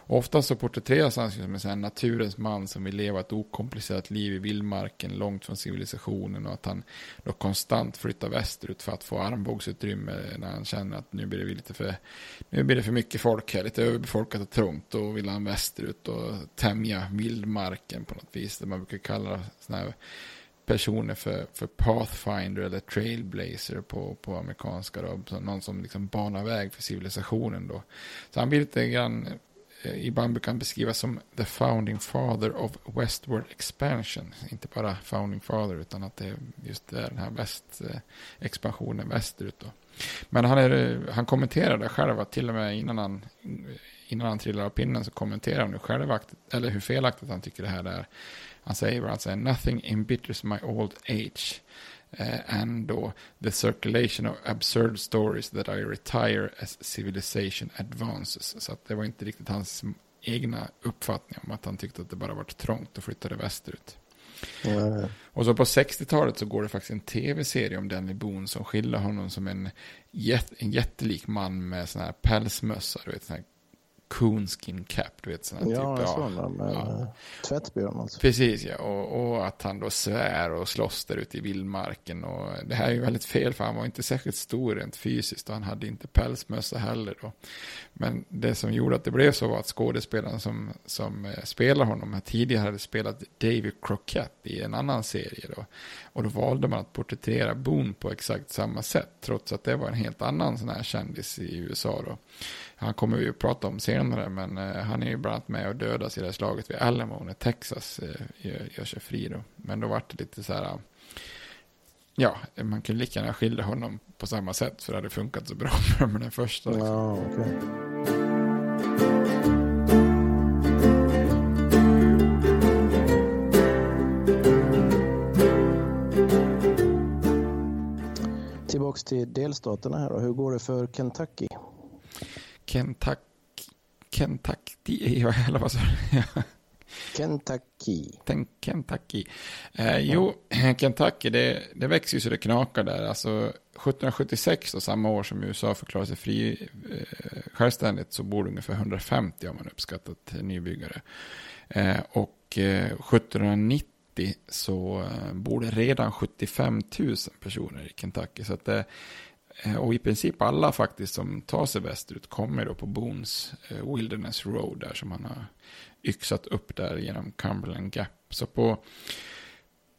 Ofta så porträtteras han som en naturens man som vill leva ett okomplicerat liv i vildmarken långt från civilisationen och att han då konstant flyttar västerut för att få armbågsutrymme när han känner att nu blir det lite för, nu blir det för mycket folk här, lite överbefolkat och trångt. Då vill han västerut och tämja vildmarken på något vis. Det man brukar kalla sådana här personer för, för Pathfinder eller Trailblazer på, på amerikanska. Då. Någon som liksom banar väg för civilisationen då. Så han blir lite grann Eh, ibland brukar han beskrivas som the founding father of westward expansion. Inte bara founding father utan att det är just den här västexpansionen eh, västerut. Då. Men han, är, han kommenterade själv att till och med innan han, innan han trillar av pinnen så kommenterar han hur, självaktigt, eller hur felaktigt han tycker det här är. Han säger bara att nothing embitters my old age. Uh, and då the circulation of absurd stories that I retire as civilization advances. Så att det var inte riktigt hans egna uppfattning om att han tyckte att det bara var trångt och flyttade västerut. Mm. Och så på 60-talet så går det faktiskt en tv-serie om Danny Boone som skildrar honom som en, jät en jättelik man med sån här pälsmössa, du vet, sån här coonskin cap, du vet sådana ja, typ. Ja, med ja. tvättbjörn alltså. Precis, ja. Och, och, att han då svär och slåss där ute i vildmarken. Och det här är ju väldigt fel, för han var inte särskilt stor rent fysiskt och han hade inte pälsmössa heller då. Men det som gjorde att det blev så var att skådespelaren som, som eh, spelar honom tidigare hade spelat David Crockett i en annan serie då. Och då valde man att porträttera Boone på exakt samma sätt, trots att det var en helt annan sån här kändis i USA då. Han kommer vi att prata om senare, men eh, han är ju bland annat med och dödas i det här slaget vid Alamo när Texas eh, gör, gör sig fri då. Men då var det lite så här, ja, man kunde lika gärna skilja honom på samma sätt för det hade funkat så bra med den första. Liksom. Ja, okay. Tillbaks till delstaterna här då. Hur går det för Kentucky? Kentucky. Kentucky, eller vad sa du? Kentucky. Kentucky. Eh, jo, Kentucky, det, det växer ju så det knakar där. Alltså 1776, då, samma år som USA förklarade sig fri eh, självständigt, så bor det ungefär 150 har man uppskattat nybyggare. Eh, och eh, 1790 så eh, bor det redan 75 000 personer i Kentucky. Så att det, Eh, och i princip alla faktiskt som tar sig västerut kommer då på Boons eh, Wilderness Road där som han har yxat upp där genom Cumberland Gap. Så på,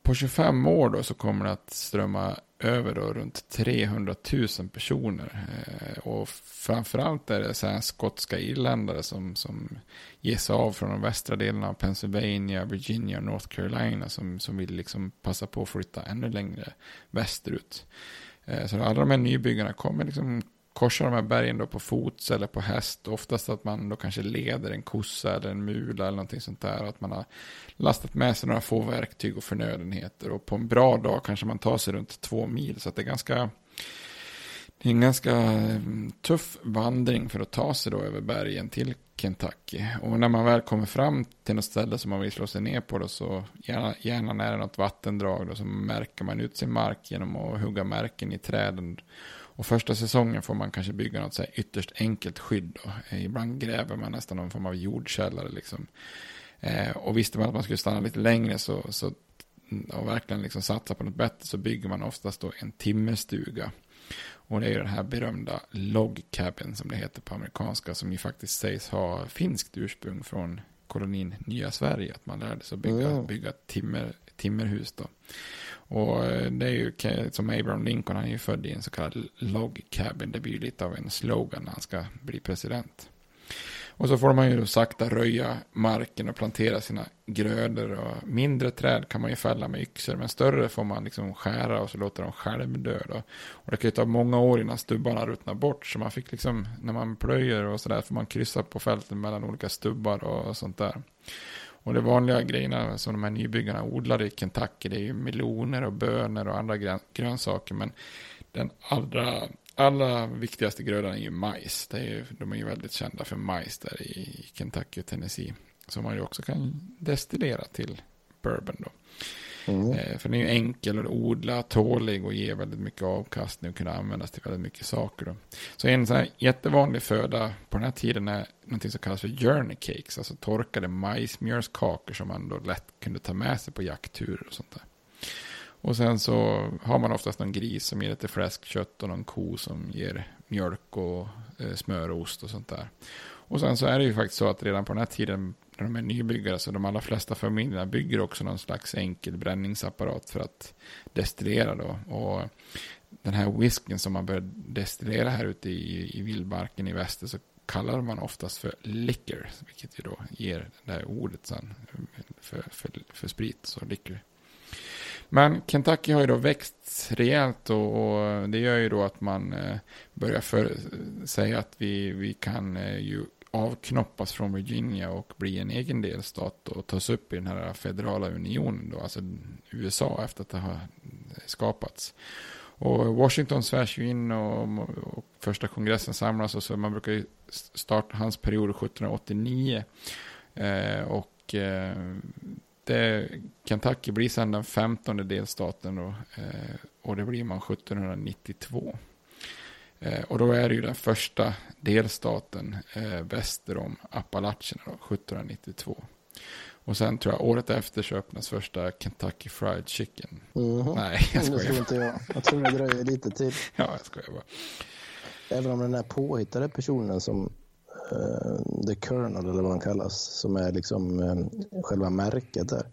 på 25 år då så kommer det att strömma över då runt 300 000 personer. Eh, och framförallt är det så här skotska irländare som, som ger sig av från de västra delarna av Pennsylvania, Virginia och North Carolina som, som vill liksom passa på att flytta ännu längre västerut. Eh, så alla de här nybyggarna kommer liksom korsa de här bergen då på fots eller på häst. Oftast att man då kanske leder en kossa eller en mula eller någonting sånt där. Och att man har lastat med sig några få verktyg och förnödenheter. Och på en bra dag kanske man tar sig runt två mil. Så att det är ganska en ganska mm, tuff vandring för att ta sig då över bergen till Kentucky. Och när man väl kommer fram till något ställe som man vill slå sig ner på då så gärna, gärna nära något vattendrag då så märker man ut sin mark genom att hugga märken i träden. Och första säsongen får man kanske bygga något så här ytterst enkelt skydd. Då. Eh, ibland gräver man nästan någon form av jordkällare liksom. Eh, och visste man att man skulle stanna lite längre så, så mm, och verkligen liksom satsa på något bättre så bygger man oftast då en timmerstuga. Och det är ju den här berömda log cabin som det heter på amerikanska som ju faktiskt sägs ha finskt ursprung från kolonin Nya Sverige. Att man lärde sig att bygga, mm. bygga timmer, timmerhus då. Och eh, det är ju som Abraham Lincoln, han är ju född i en så kallad log cabin. Det blir ju lite av en slogan när han ska bli president. Och så får man ju då sakta röja marken och plantera sina grödor. Och mindre träd kan man ju fälla med yxor, men större får man liksom skära och så låter de självdö. Då. Och det kan ju ta många år innan stubbarna ruttnar bort. Så man fick liksom, när man plöjer och sådär, får man kryssa på fälten mellan olika stubbar och sånt där. Och de vanliga grejerna som de här nybyggarna odlar i Kentucky, det är ju meloner och bönor och andra grönsaker. Men den allra allra viktigaste grödan är ju majs. Det är ju, de är ju väldigt kända för majs där i Kentucky och Tennessee. Som man ju också kan destillera till bourbon då. Mm. Eh, för den är ju enkel att odla, tålig och ger väldigt mycket avkastning och kunna användas till väldigt mycket saker. Då. Så en sån här jättevanlig föda på den här tiden är någonting som kallas för journey cakes, alltså torkade majsmjölskakor som man då lätt kunde ta med sig på jaktturer och sånt där. Och sen så har man oftast någon gris som ger lite fläskkött och någon ko som ger mjölk och eh, smör och ost och sånt där. Och sen så är det ju faktiskt så att redan på den här tiden när de är nybyggare så de allra flesta familjerna bygger också någon slags enkel bränningsapparat för att destillera då. Och den här whisken som man börjar destillera här ute i, i vildmarken i väster så kallar man oftast för liquor, vilket ju då ger det här ordet sen för, för, för sprit, så liquor. Men Kentucky har ju då växt rejält och, och det gör ju då att man eh, börjar för, säga att vi, vi kan eh, ju avknoppas från Virginia och bli en egen delstat och tas upp i den här federala unionen då, alltså USA efter att det har skapats. Och Washington svärs ju in och, och, första kongressen samlas och så man brukar ju starta hans period 1789. Eh, och eh, det, Kentucky blir sedan den femtonde delstaten då, eh, och det blir man 1792. Eh, och då är det ju den första delstaten eh, väster om Appalacherna då, 1792. Och sen tror jag året efter så öppnas första Kentucky Fried Chicken. Mm -hmm. Nej, jag skojar. Tror inte jag. Jag tror det dröjer lite till. ja, jag skojar bara. Även om den här påhittade personen som The Colonel eller vad han kallas, som är liksom uh, själva märket där.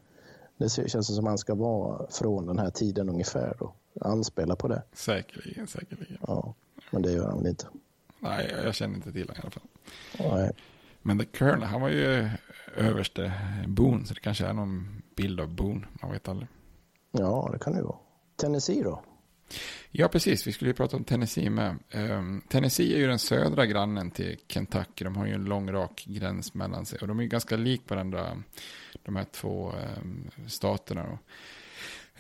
Det känns som att han ska vara från den här tiden ungefär och anspela på det. Säkerligen, säkerligen. Ja, men det gör han väl inte. Nej, jag känner inte till honom i alla fall. Nej. Men The Colonel, han var ju överste Boone, så det kanske är någon bild av Boone, man vet aldrig. Ja, det kan det vara. Tennessee då? Ja, precis. Vi skulle ju prata om Tennessee med. Um, Tennessee är ju den södra grannen till Kentucky. De har ju en lång rak gräns mellan sig. Och de är ju ganska lik varandra, de här två um, staterna.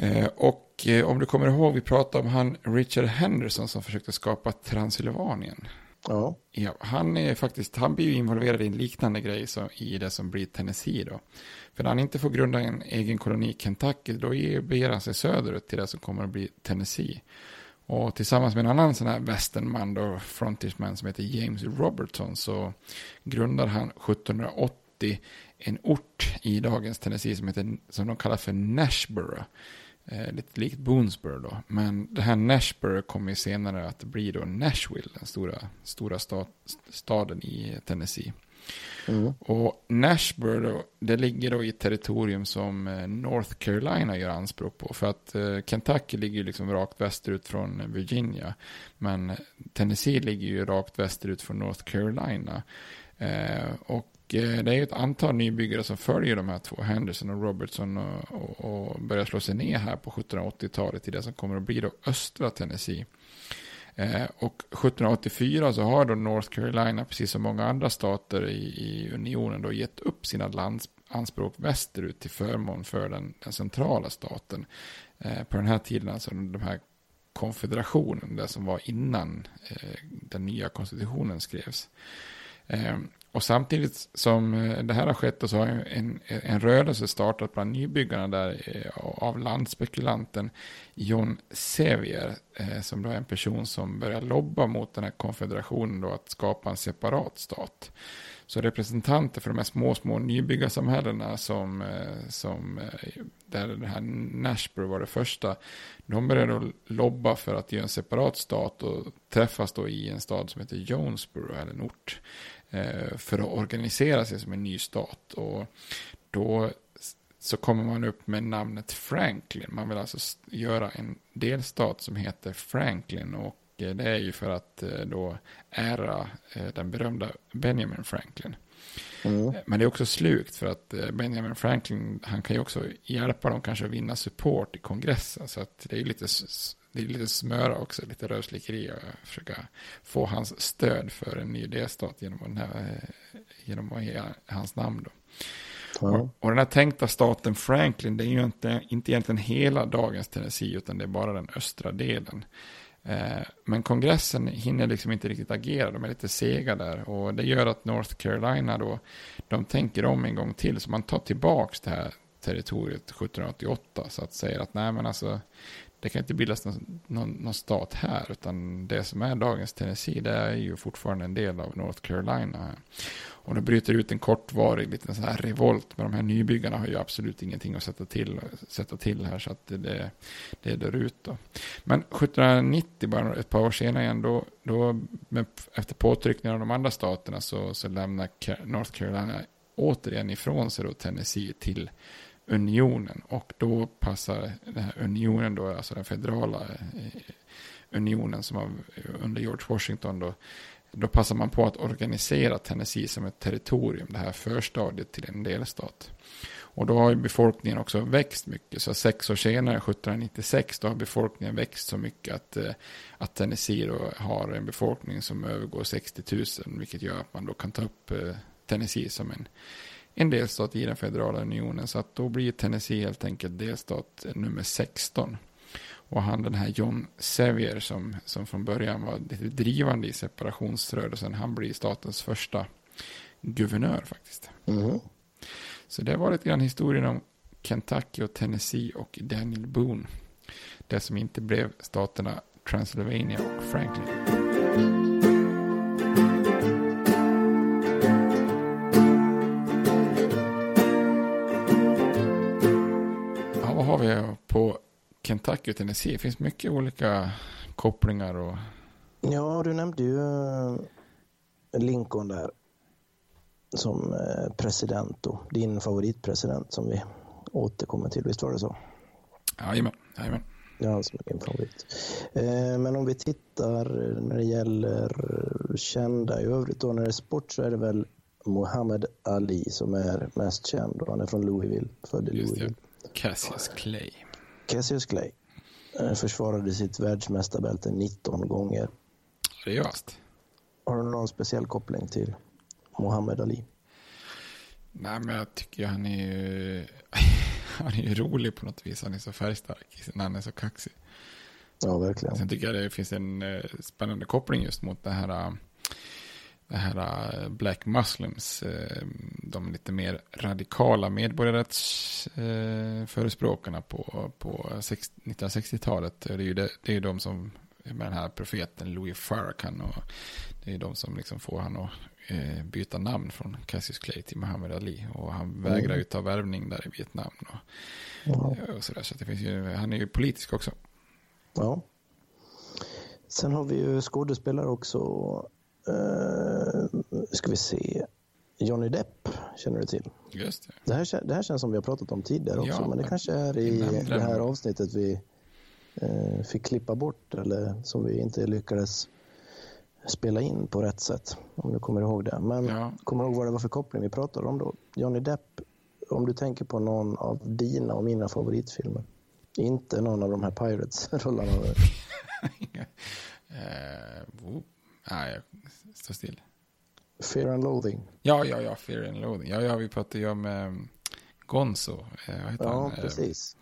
Uh, och uh, om du kommer ihåg, vi pratade om han Richard Henderson som försökte skapa Transylvanien. Ja. ja. Han är faktiskt, han blir ju involverad i en liknande grej som, i det som blir Tennessee då. För när han inte får grunda en egen koloni i Kentucky, då beger han sig söderut till det som kommer att bli Tennessee. Och tillsammans med en annan sån här västernman då, frontiersman som heter James Robertson, så grundar han 1780 en ort i dagens Tennessee som, heter, som de kallar för Nashborough. Eh, lite likt Boonesboro då. Men det här Nashborough kommer senare att bli då Nashville, den stora, stora stad, staden i Tennessee. Mm. Och Nashborough, det ligger då i ett territorium som eh, North Carolina gör anspråk på. För att eh, Kentucky ligger liksom rakt västerut från Virginia. Men Tennessee ligger ju rakt västerut från North Carolina. Eh, och Eh, det är ju ett antal nybyggare som följer de här två, Henderson och Robertson, och, och, och börjar slå sig ner här på 1780-talet i det som kommer att bli då östra Tennessee. Eh, och 1784 så har då North Carolina, precis som många andra stater i, i unionen, då gett upp sina landsanspråk västerut till förmån för den, den centrala staten. Eh, på den här tiden, alltså de här konfederationen, det som var innan eh, den nya konstitutionen skrevs. Eh, och samtidigt som eh, det här har skett så har en, en rörelse startat bland nybyggarna där eh, av landspekulanten John Sevier. Eh, som då är en person som börjar lobba mot den här konfederationen då att skapa en separat stat. Så representanter för de här små, små nybyggarsamhällena som, som där det här Nashborough var det första. De började då lobba för att göra en separat stat och träffas då i en stad som heter Jonesboro, eller en ort. Eh, för att organisera sig som en ny stat. Och då så kommer man upp med namnet Franklin. Man vill alltså göra en delstat som heter Franklin och eh, det är ju för att eh, då ära den berömda Benjamin Franklin. Mm. Men det är också slukt för att Benjamin Franklin, han kan ju också hjälpa dem kanske att vinna support i kongressen. Så att det är lite, det är lite smöra också, lite rövslickeri och försöka få hans stöd för en ny delstat genom, den här, genom att ge hans namn. Då. Och, och, den här tänkta staten Franklin, det är ju inte, inte egentligen hela dagens Tennessee, utan det är bara den östra delen. Eh, men kongressen hinner liksom inte riktigt agera, de är lite sega där. Och det gör att North Carolina då, de tänker om en gång till, så man tar tillbaka det här territoriet 1788. Så att säga att nej men alltså, det kan inte bildas någon, någon, någon, stat här, utan det som är dagens Tennessee, det är ju fortfarande en del av North Carolina. Och det bryter ut en kortvarig liten så här revolt. Men de här nybyggarna har ju absolut ingenting att sätta till, sätta till här. Så att det, det dör ut då. Men 1790, bara ett par år senare igen, då, då efter påtryckningar av de andra staterna så, så lämnar North Carolina återigen ifrån sig då Tennessee till unionen. Och då passar den här unionen då, alltså den federala eh, unionen som var eh, under George Washington då då passar man på att organisera Tennessee som ett territorium, det här förstadiet till en delstat. Och då har ju befolkningen också växt mycket. Så sex år senare, 1796, då har befolkningen växt så mycket att, eh, att Tennessee då har en befolkning som övergår 60 000. Vilket gör att man då kan ta upp Tennessee som en, en delstat i den federala unionen. Så att då blir Tennessee helt enkelt delstat nummer 16. Och han den här John Sevier som, som från början var lite drivande i separationsrörelsen. Han blir statens första guvernör faktiskt. Mm. Så det var lite grann historien om Kentucky och Tennessee och Daniel Boone. Det som inte blev staterna Transylvania och Franklin. Vi på Kentucky och Tennessee. Det finns mycket olika kopplingar. Och... Ja, du nämnde ju eh, Lincoln där som eh, president då. Din favoritpresident som vi återkommer till. Visst var det så? Jajamän. Jajamän. Det är han som är min favorit. Eh, men om vi tittar när det gäller kända i övrigt då, när det är sport så är det väl Muhammad Ali som är mest känd. Han är från Louisville, född i Louisville. Cassius Clay. Cassius Clay eh, försvarade sitt världsmästarbälte 19 gånger. Just. Har du någon speciell koppling till Muhammad Ali? Nej, men jag tycker han är ju, han är ju rolig på något vis. Han är så färgstark när han är så kaxig. Ja, verkligen. Sen tycker jag det finns en eh, spännande koppling just mot det här det här äh, Black Muslims, äh, de lite mer radikala medborgarrättsförespråkarna äh, på, på 1960-talet. Det är ju det, det är de som, med den här profeten Louis Farrakhan, och det är de som liksom får han att byta namn från Cassius Clay till Muhammad Ali. Och han vägrar ju ta värvning där i Vietnam. Och, och sådär, så det finns ju, han är ju politisk också. Ja. Sen har vi ju skådespelare också Uh, ska vi se. Johnny Depp känner du till. Just det. Det här, det här känns som vi har pratat om tidigare också, ja, men det kanske är i det här avsnittet vi uh, fick klippa bort eller som vi inte lyckades spela in på rätt sätt, om du kommer ihåg det. Men ja. kommer du ihåg vad det var för koppling vi pratade om då? Johnny Depp, om du tänker på någon av dina och mina favoritfilmer. Inte någon av de här Pirates-rollerna. uh, Nej, jag står still. Fear and Loathing. Ja, ja, ja, Fear and Loathing. Ja, ja, vi pratade ju om eh, Gonzo. Eh, vad heter ja, han? precis.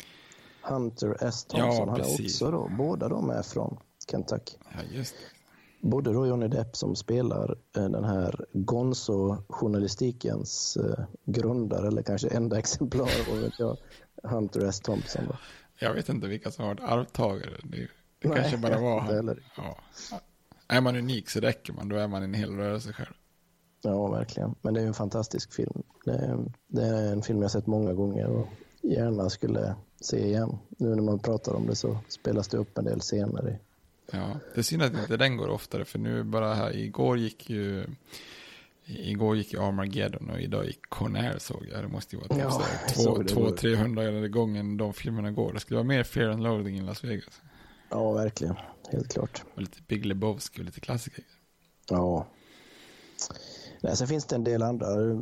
Hunter S. Thompson. Ja, han är också då, båda de är från Kentucky. Ja, just det. Både då Johnny Depp som spelar eh, den här Gonzo-journalistikens eh, grundare, eller kanske enda exemplar, och vet jag, Hunter S. Thompson. Då. Jag vet inte vilka som har varit arvtagare. Det, det Nej, kanske bara var han. Ja. Är man unik så räcker man, då är man en hel rörelse själv. Ja, verkligen. Men det är en fantastisk film. Det är, det är, en film jag sett många gånger och gärna skulle se igen. Nu när man pratar om det så spelas det upp en del scener. Ja, det är synd att inte den går oftare, för nu bara här, igår gick ju igår gick ju Armageddon och idag gick Conair såg jag. Det måste ju vara typ Ja, så jag här såg två, det två igår. 300 gången de filmerna går. Det skulle vara mer Fear and Loathing i Las Vegas. Ja, verkligen. Helt klart. Och lite Big Lebowski och lite klassiker. Ja. Nej, sen finns det en del andra. Eh,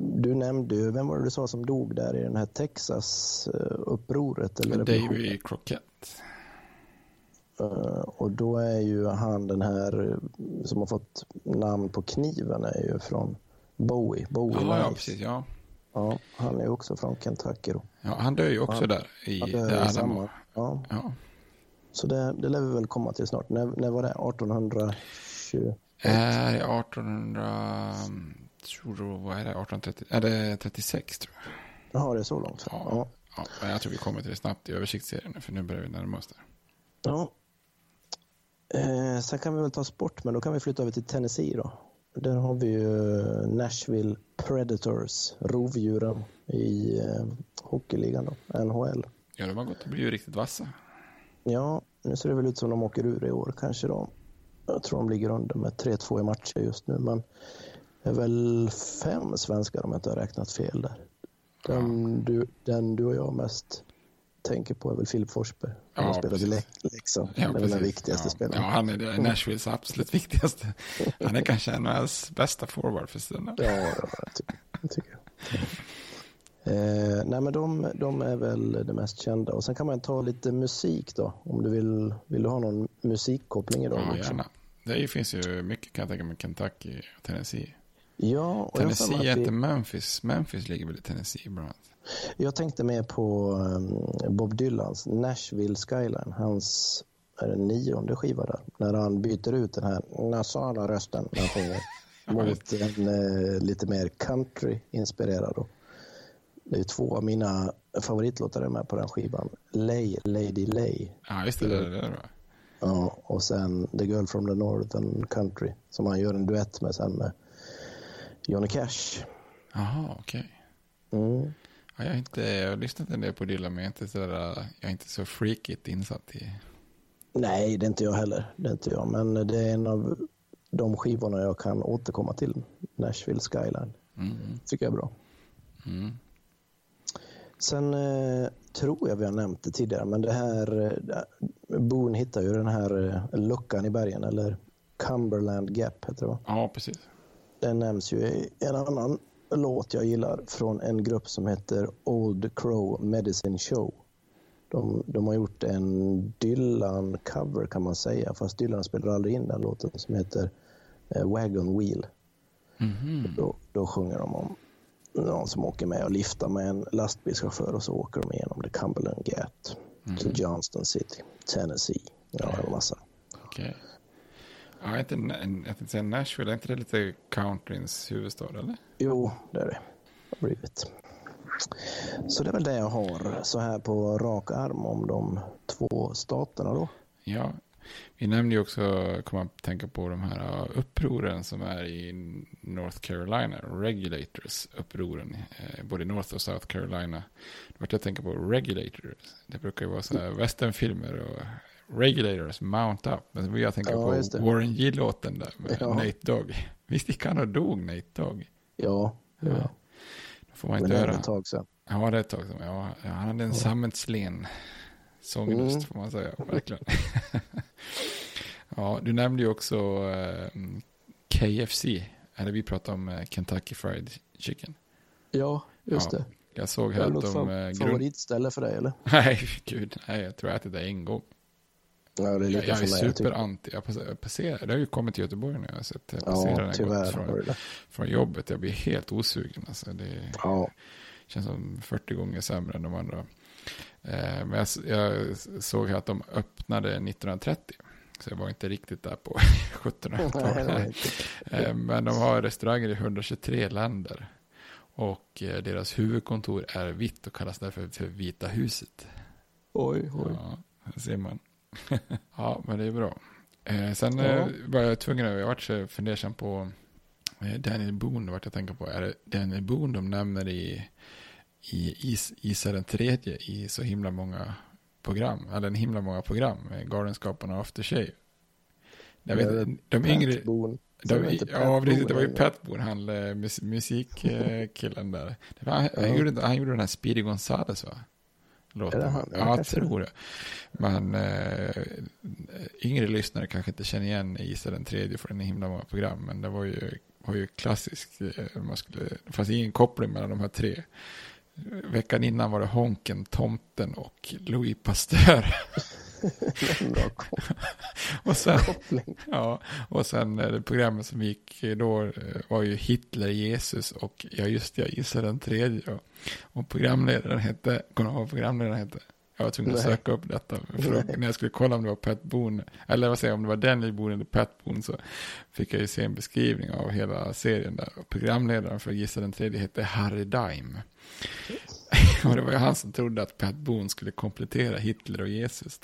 Du nämnde ju, vem var det du sa som dog där i den här Texas-upproret? Eller Davy Crockett. Eh, Och då är ju han den här eh, som har fått namn på kniven är ju från Bowie. Bowie Ja, ja, precis. Ja. Ja, han är också från Kentucky då. ja, han dör ju också Ja. där i Han dör i samma. Ja. Ja. Så det, det lär vi väl komma till snart. När, när var det? 1820? Är det 1800... Tror du, vad är det? 1830? Är det 36 tror jag? Jaha, det är så långt. Ja. Ja, men jag tror vi kommer till det snabbt i översiktsserien för nu börjar vi närma oss det. ja. Eh, sen kan vi väl ta sport, men då kan vi flytta över till Tennessee då. Där har vi ju Nashville Predators, rovdjuren i eh, hockeyligan då, NHL. Ja, de har gått och blivit riktigt vassa. Ja, nu ser det väl ut som de åker ur i år kanske då. Jag tror de ligger under med 3-2 i matcher just nu, men det är väl fem svenskar om jag inte har räknat fel där. Den, du, den du och jag mest tänker på är väl Filip Forsberg. Han Ja, spelat i Leksand. Ja, det är väl den viktigaste ja. spelaren. Ja, han är det Nashvilles absolut viktigaste. Han är kanske NHLs bästa forward för stunden. Ja, jag tycker jag. Eh, nej, men de, de är väl det mest kända. Och sen kan man ta lite musik då. Om du vill, vill du ha någon musikkoppling idag Ja, också? gärna. Det finns ju mycket kan jag tänka mig Kentucky och Tennessee. Ja, och Tennessee är att vi- inte Memphis. Memphis ligger väl i Tennessee bland annat. jag tänkte mer på um, Bob Dylans Nashville Skyline. Hans är det nionde skiva där. När han byter ut den här nasala rösten när han sjunger mot en eh, lite mer country-inspirerad. Det är två av mina favoritlåtar med på den skivan. Lay, Lady Lay. Ja, just det. Det, det, det. Ja, och sen The Girl from the Northern Country som han gör en duett med sen med Johnny Cash. Jaha, okej. Mm. Ja, jag, har inte, jag har lyssnat en del på Dylan, men jag är inte så, där, jag är inte så freakigt insatt i... Nej, det är inte jag heller. Det är inte jag. Men det är en av de skivorna jag kan återkomma till. Nashville Skyline. Mm. Tycker jag är bra. Mm. Sen eh, tror jag vi har nämnt det tidigare, men det här... Eh, Boone hittar ju den här eh, luckan i bergen, eller Cumberland Gap heter det va? Ja, precis. Den nämns ju i en annan låt jag gillar från en grupp som heter Old Crow Medicine Show. De, de har gjort en Dylan-cover kan man säga, fast Dylan spelar aldrig in den låten som heter eh, Wagon Wheel. Mhm. Då, då sjunger de om någon som åker med och liftar med en lastbilschaufför och så åker de igenom The Cumberland Gap till Johnston City, Tennessee. Ja, en massa. Okej. Ja, inte, jag tänkte säga Nashville, är inte det lite countryns huvudstad, eller? Jo, det är det. har blivit. Så det är väl det jag har så här på rak arm om de två staterna då. Ja, vi nämnde ju också, kom att tänka på de här uh, upproren som är i North Carolina, Regulators-upproren, eh, både North och South Carolina. Då vart jag tänka på Regulators, det brukar ju vara så här westernfilmer och Regulators, Mount Up. Men så vill jag tänka Ja, på det. Warren G-låten där med Ja. Nate Dogg. Visst gick han och dog, Nate Dogg? Ja, det Ja. ja. Då får man inte det är höra. ett tag sedan. Ja, det är ett tag sedan. Ja, ja, han hade en sammetslen sångröst Mm. får man säga. Verkligen. ja, du nämnde ju också eh, KFC. Eller vi pratade om eh, Kentucky Fried Chicken. Ja, just Ja, det. Jag såg Är här att de... eh, grund- favoritställe för dig eller? Nej, gud. Nej, jag tror jag ätit det en gång. Ja, det är Jag, jag är tycker- superanti. Jag passerar, jag passerar, det har ju kommit till Göteborg nu. Jag har sett jag Ja, passerar den tyvärr från, från jobbet. Jag blir helt osugen. Alltså. Det Ja. känns som 40 gånger sämre än de andra. Eh, men jag, jag såg att de öppnade 1930. Så jag var inte riktigt där på Nej, det var 1700-talet. inte. Eh, Men de har restauranger i 123 länder. Och eh, deras huvudkontor är vitt och kallas därför för Vita huset. Oj, oj. Ja, det ser man. ja, men det är bra. Sen Ja. var jag tvungen, jag vart så fundersam på Daniel Boone, vart jag tänker på. Är det Daniel Boone de nämner i, i Is, Isa den tredje i så himla många program, eller en himla många program, med Galenskaparna och After Shave. Jag vet, de Pat yngre, Boone. Det var, ja, precis. Det var ju Pat Boone, han eh, mus, musikkillen där. Var, han, ja. han, gjorde, han gjorde den här Speedy Gonzales va? Låten. Är det han? Ja, jag tror det. Men äh, yngre lyssnare kanske inte känner igen Isa den tredje för den är himla många program. Men det var ju, var ju klassiskt. Man skulle, det fanns ingen koppling mellan de här tre. Veckan innan var det Honken, Tomten och Louis Pasteur. och sen, ja, och sen det programmet som gick då var ju Hitler, Jesus och ja just jag gissar den tredje. Och, och programledaren hette, kommer du ihåg programledaren hette? Jag var tvungen att söka upp detta. För när jag skulle kolla om det var Pat Boone, eller vad säger jag, om det var Daniel Boone eller Pat Boone så fick jag ju se en beskrivning av hela serien där. Och programledaren för Gissa den tredje hette Harry Dime. Och det var ju han som trodde att Pat Boone skulle komplettera Hitler och Jesus.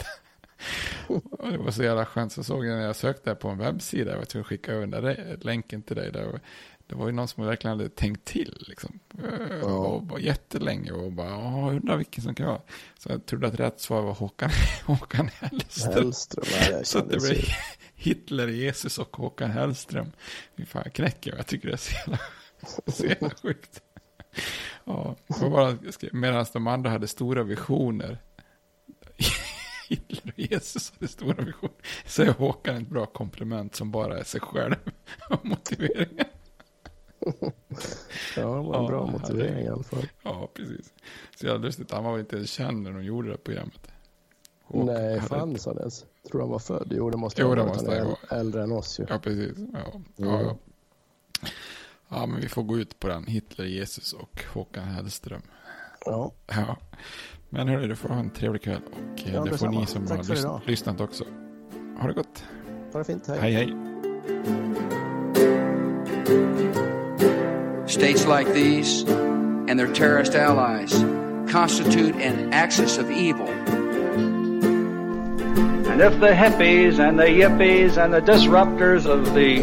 och det var så jävla skönt, så såg jag när jag sökte på en webbsida, jag var tvungen att skicka över den där länken till dig. Där det var ju någon som verkligen hade tänkt till. Liksom. Ja. Och var jättelänge och bara, ja, undrar vilken som kan vara. Så jag trodde att rätt svar var Håkan, Håkan Hellström. Hellström ja, så det blev Hitler, Jesus och Håkan Hellström. Fy fan, jag knäcker Jag tycker det är så jävla, så jävla sjukt. Ja, medan de andra hade stora visioner. Hitler och Jesus hade stora visioner. Så är Håkan ett bra komplement som bara är sig själv och motiveringen. ja, det var en ja, bra motivering i alla fall. Ja, precis. Så jävla lustigt, han var inte ens känd när de gjorde det programmet. Och Nej, fanns han ens? Tror han var född? Jo, det måste jo, han vara. Han är äldre än oss ju. Ja, precis. Ja, ja, ja. Ja, men vi får gå ut på den. Hitler, Jesus och Håkan Hellström. Ja. ja. Men hörru, du får ha en trevlig kväll. Och eh, ja, det får ni som Tack har lys lyssnat också. Ha det gott. Ha det fint. Hej, hej. hej. States like these and their terrorist allies constitute an axis of evil. And if the hippies and the yippies and the disruptors of the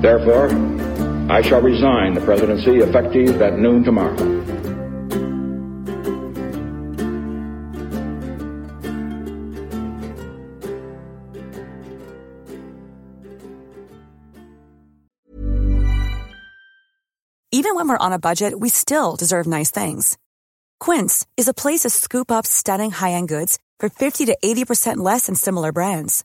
Therefore, I shall resign the presidency effective at noon tomorrow. Even when we're on a budget, we still deserve nice things. Quince is a place to scoop up stunning high-end goods for 50 to 80% less than similar brands.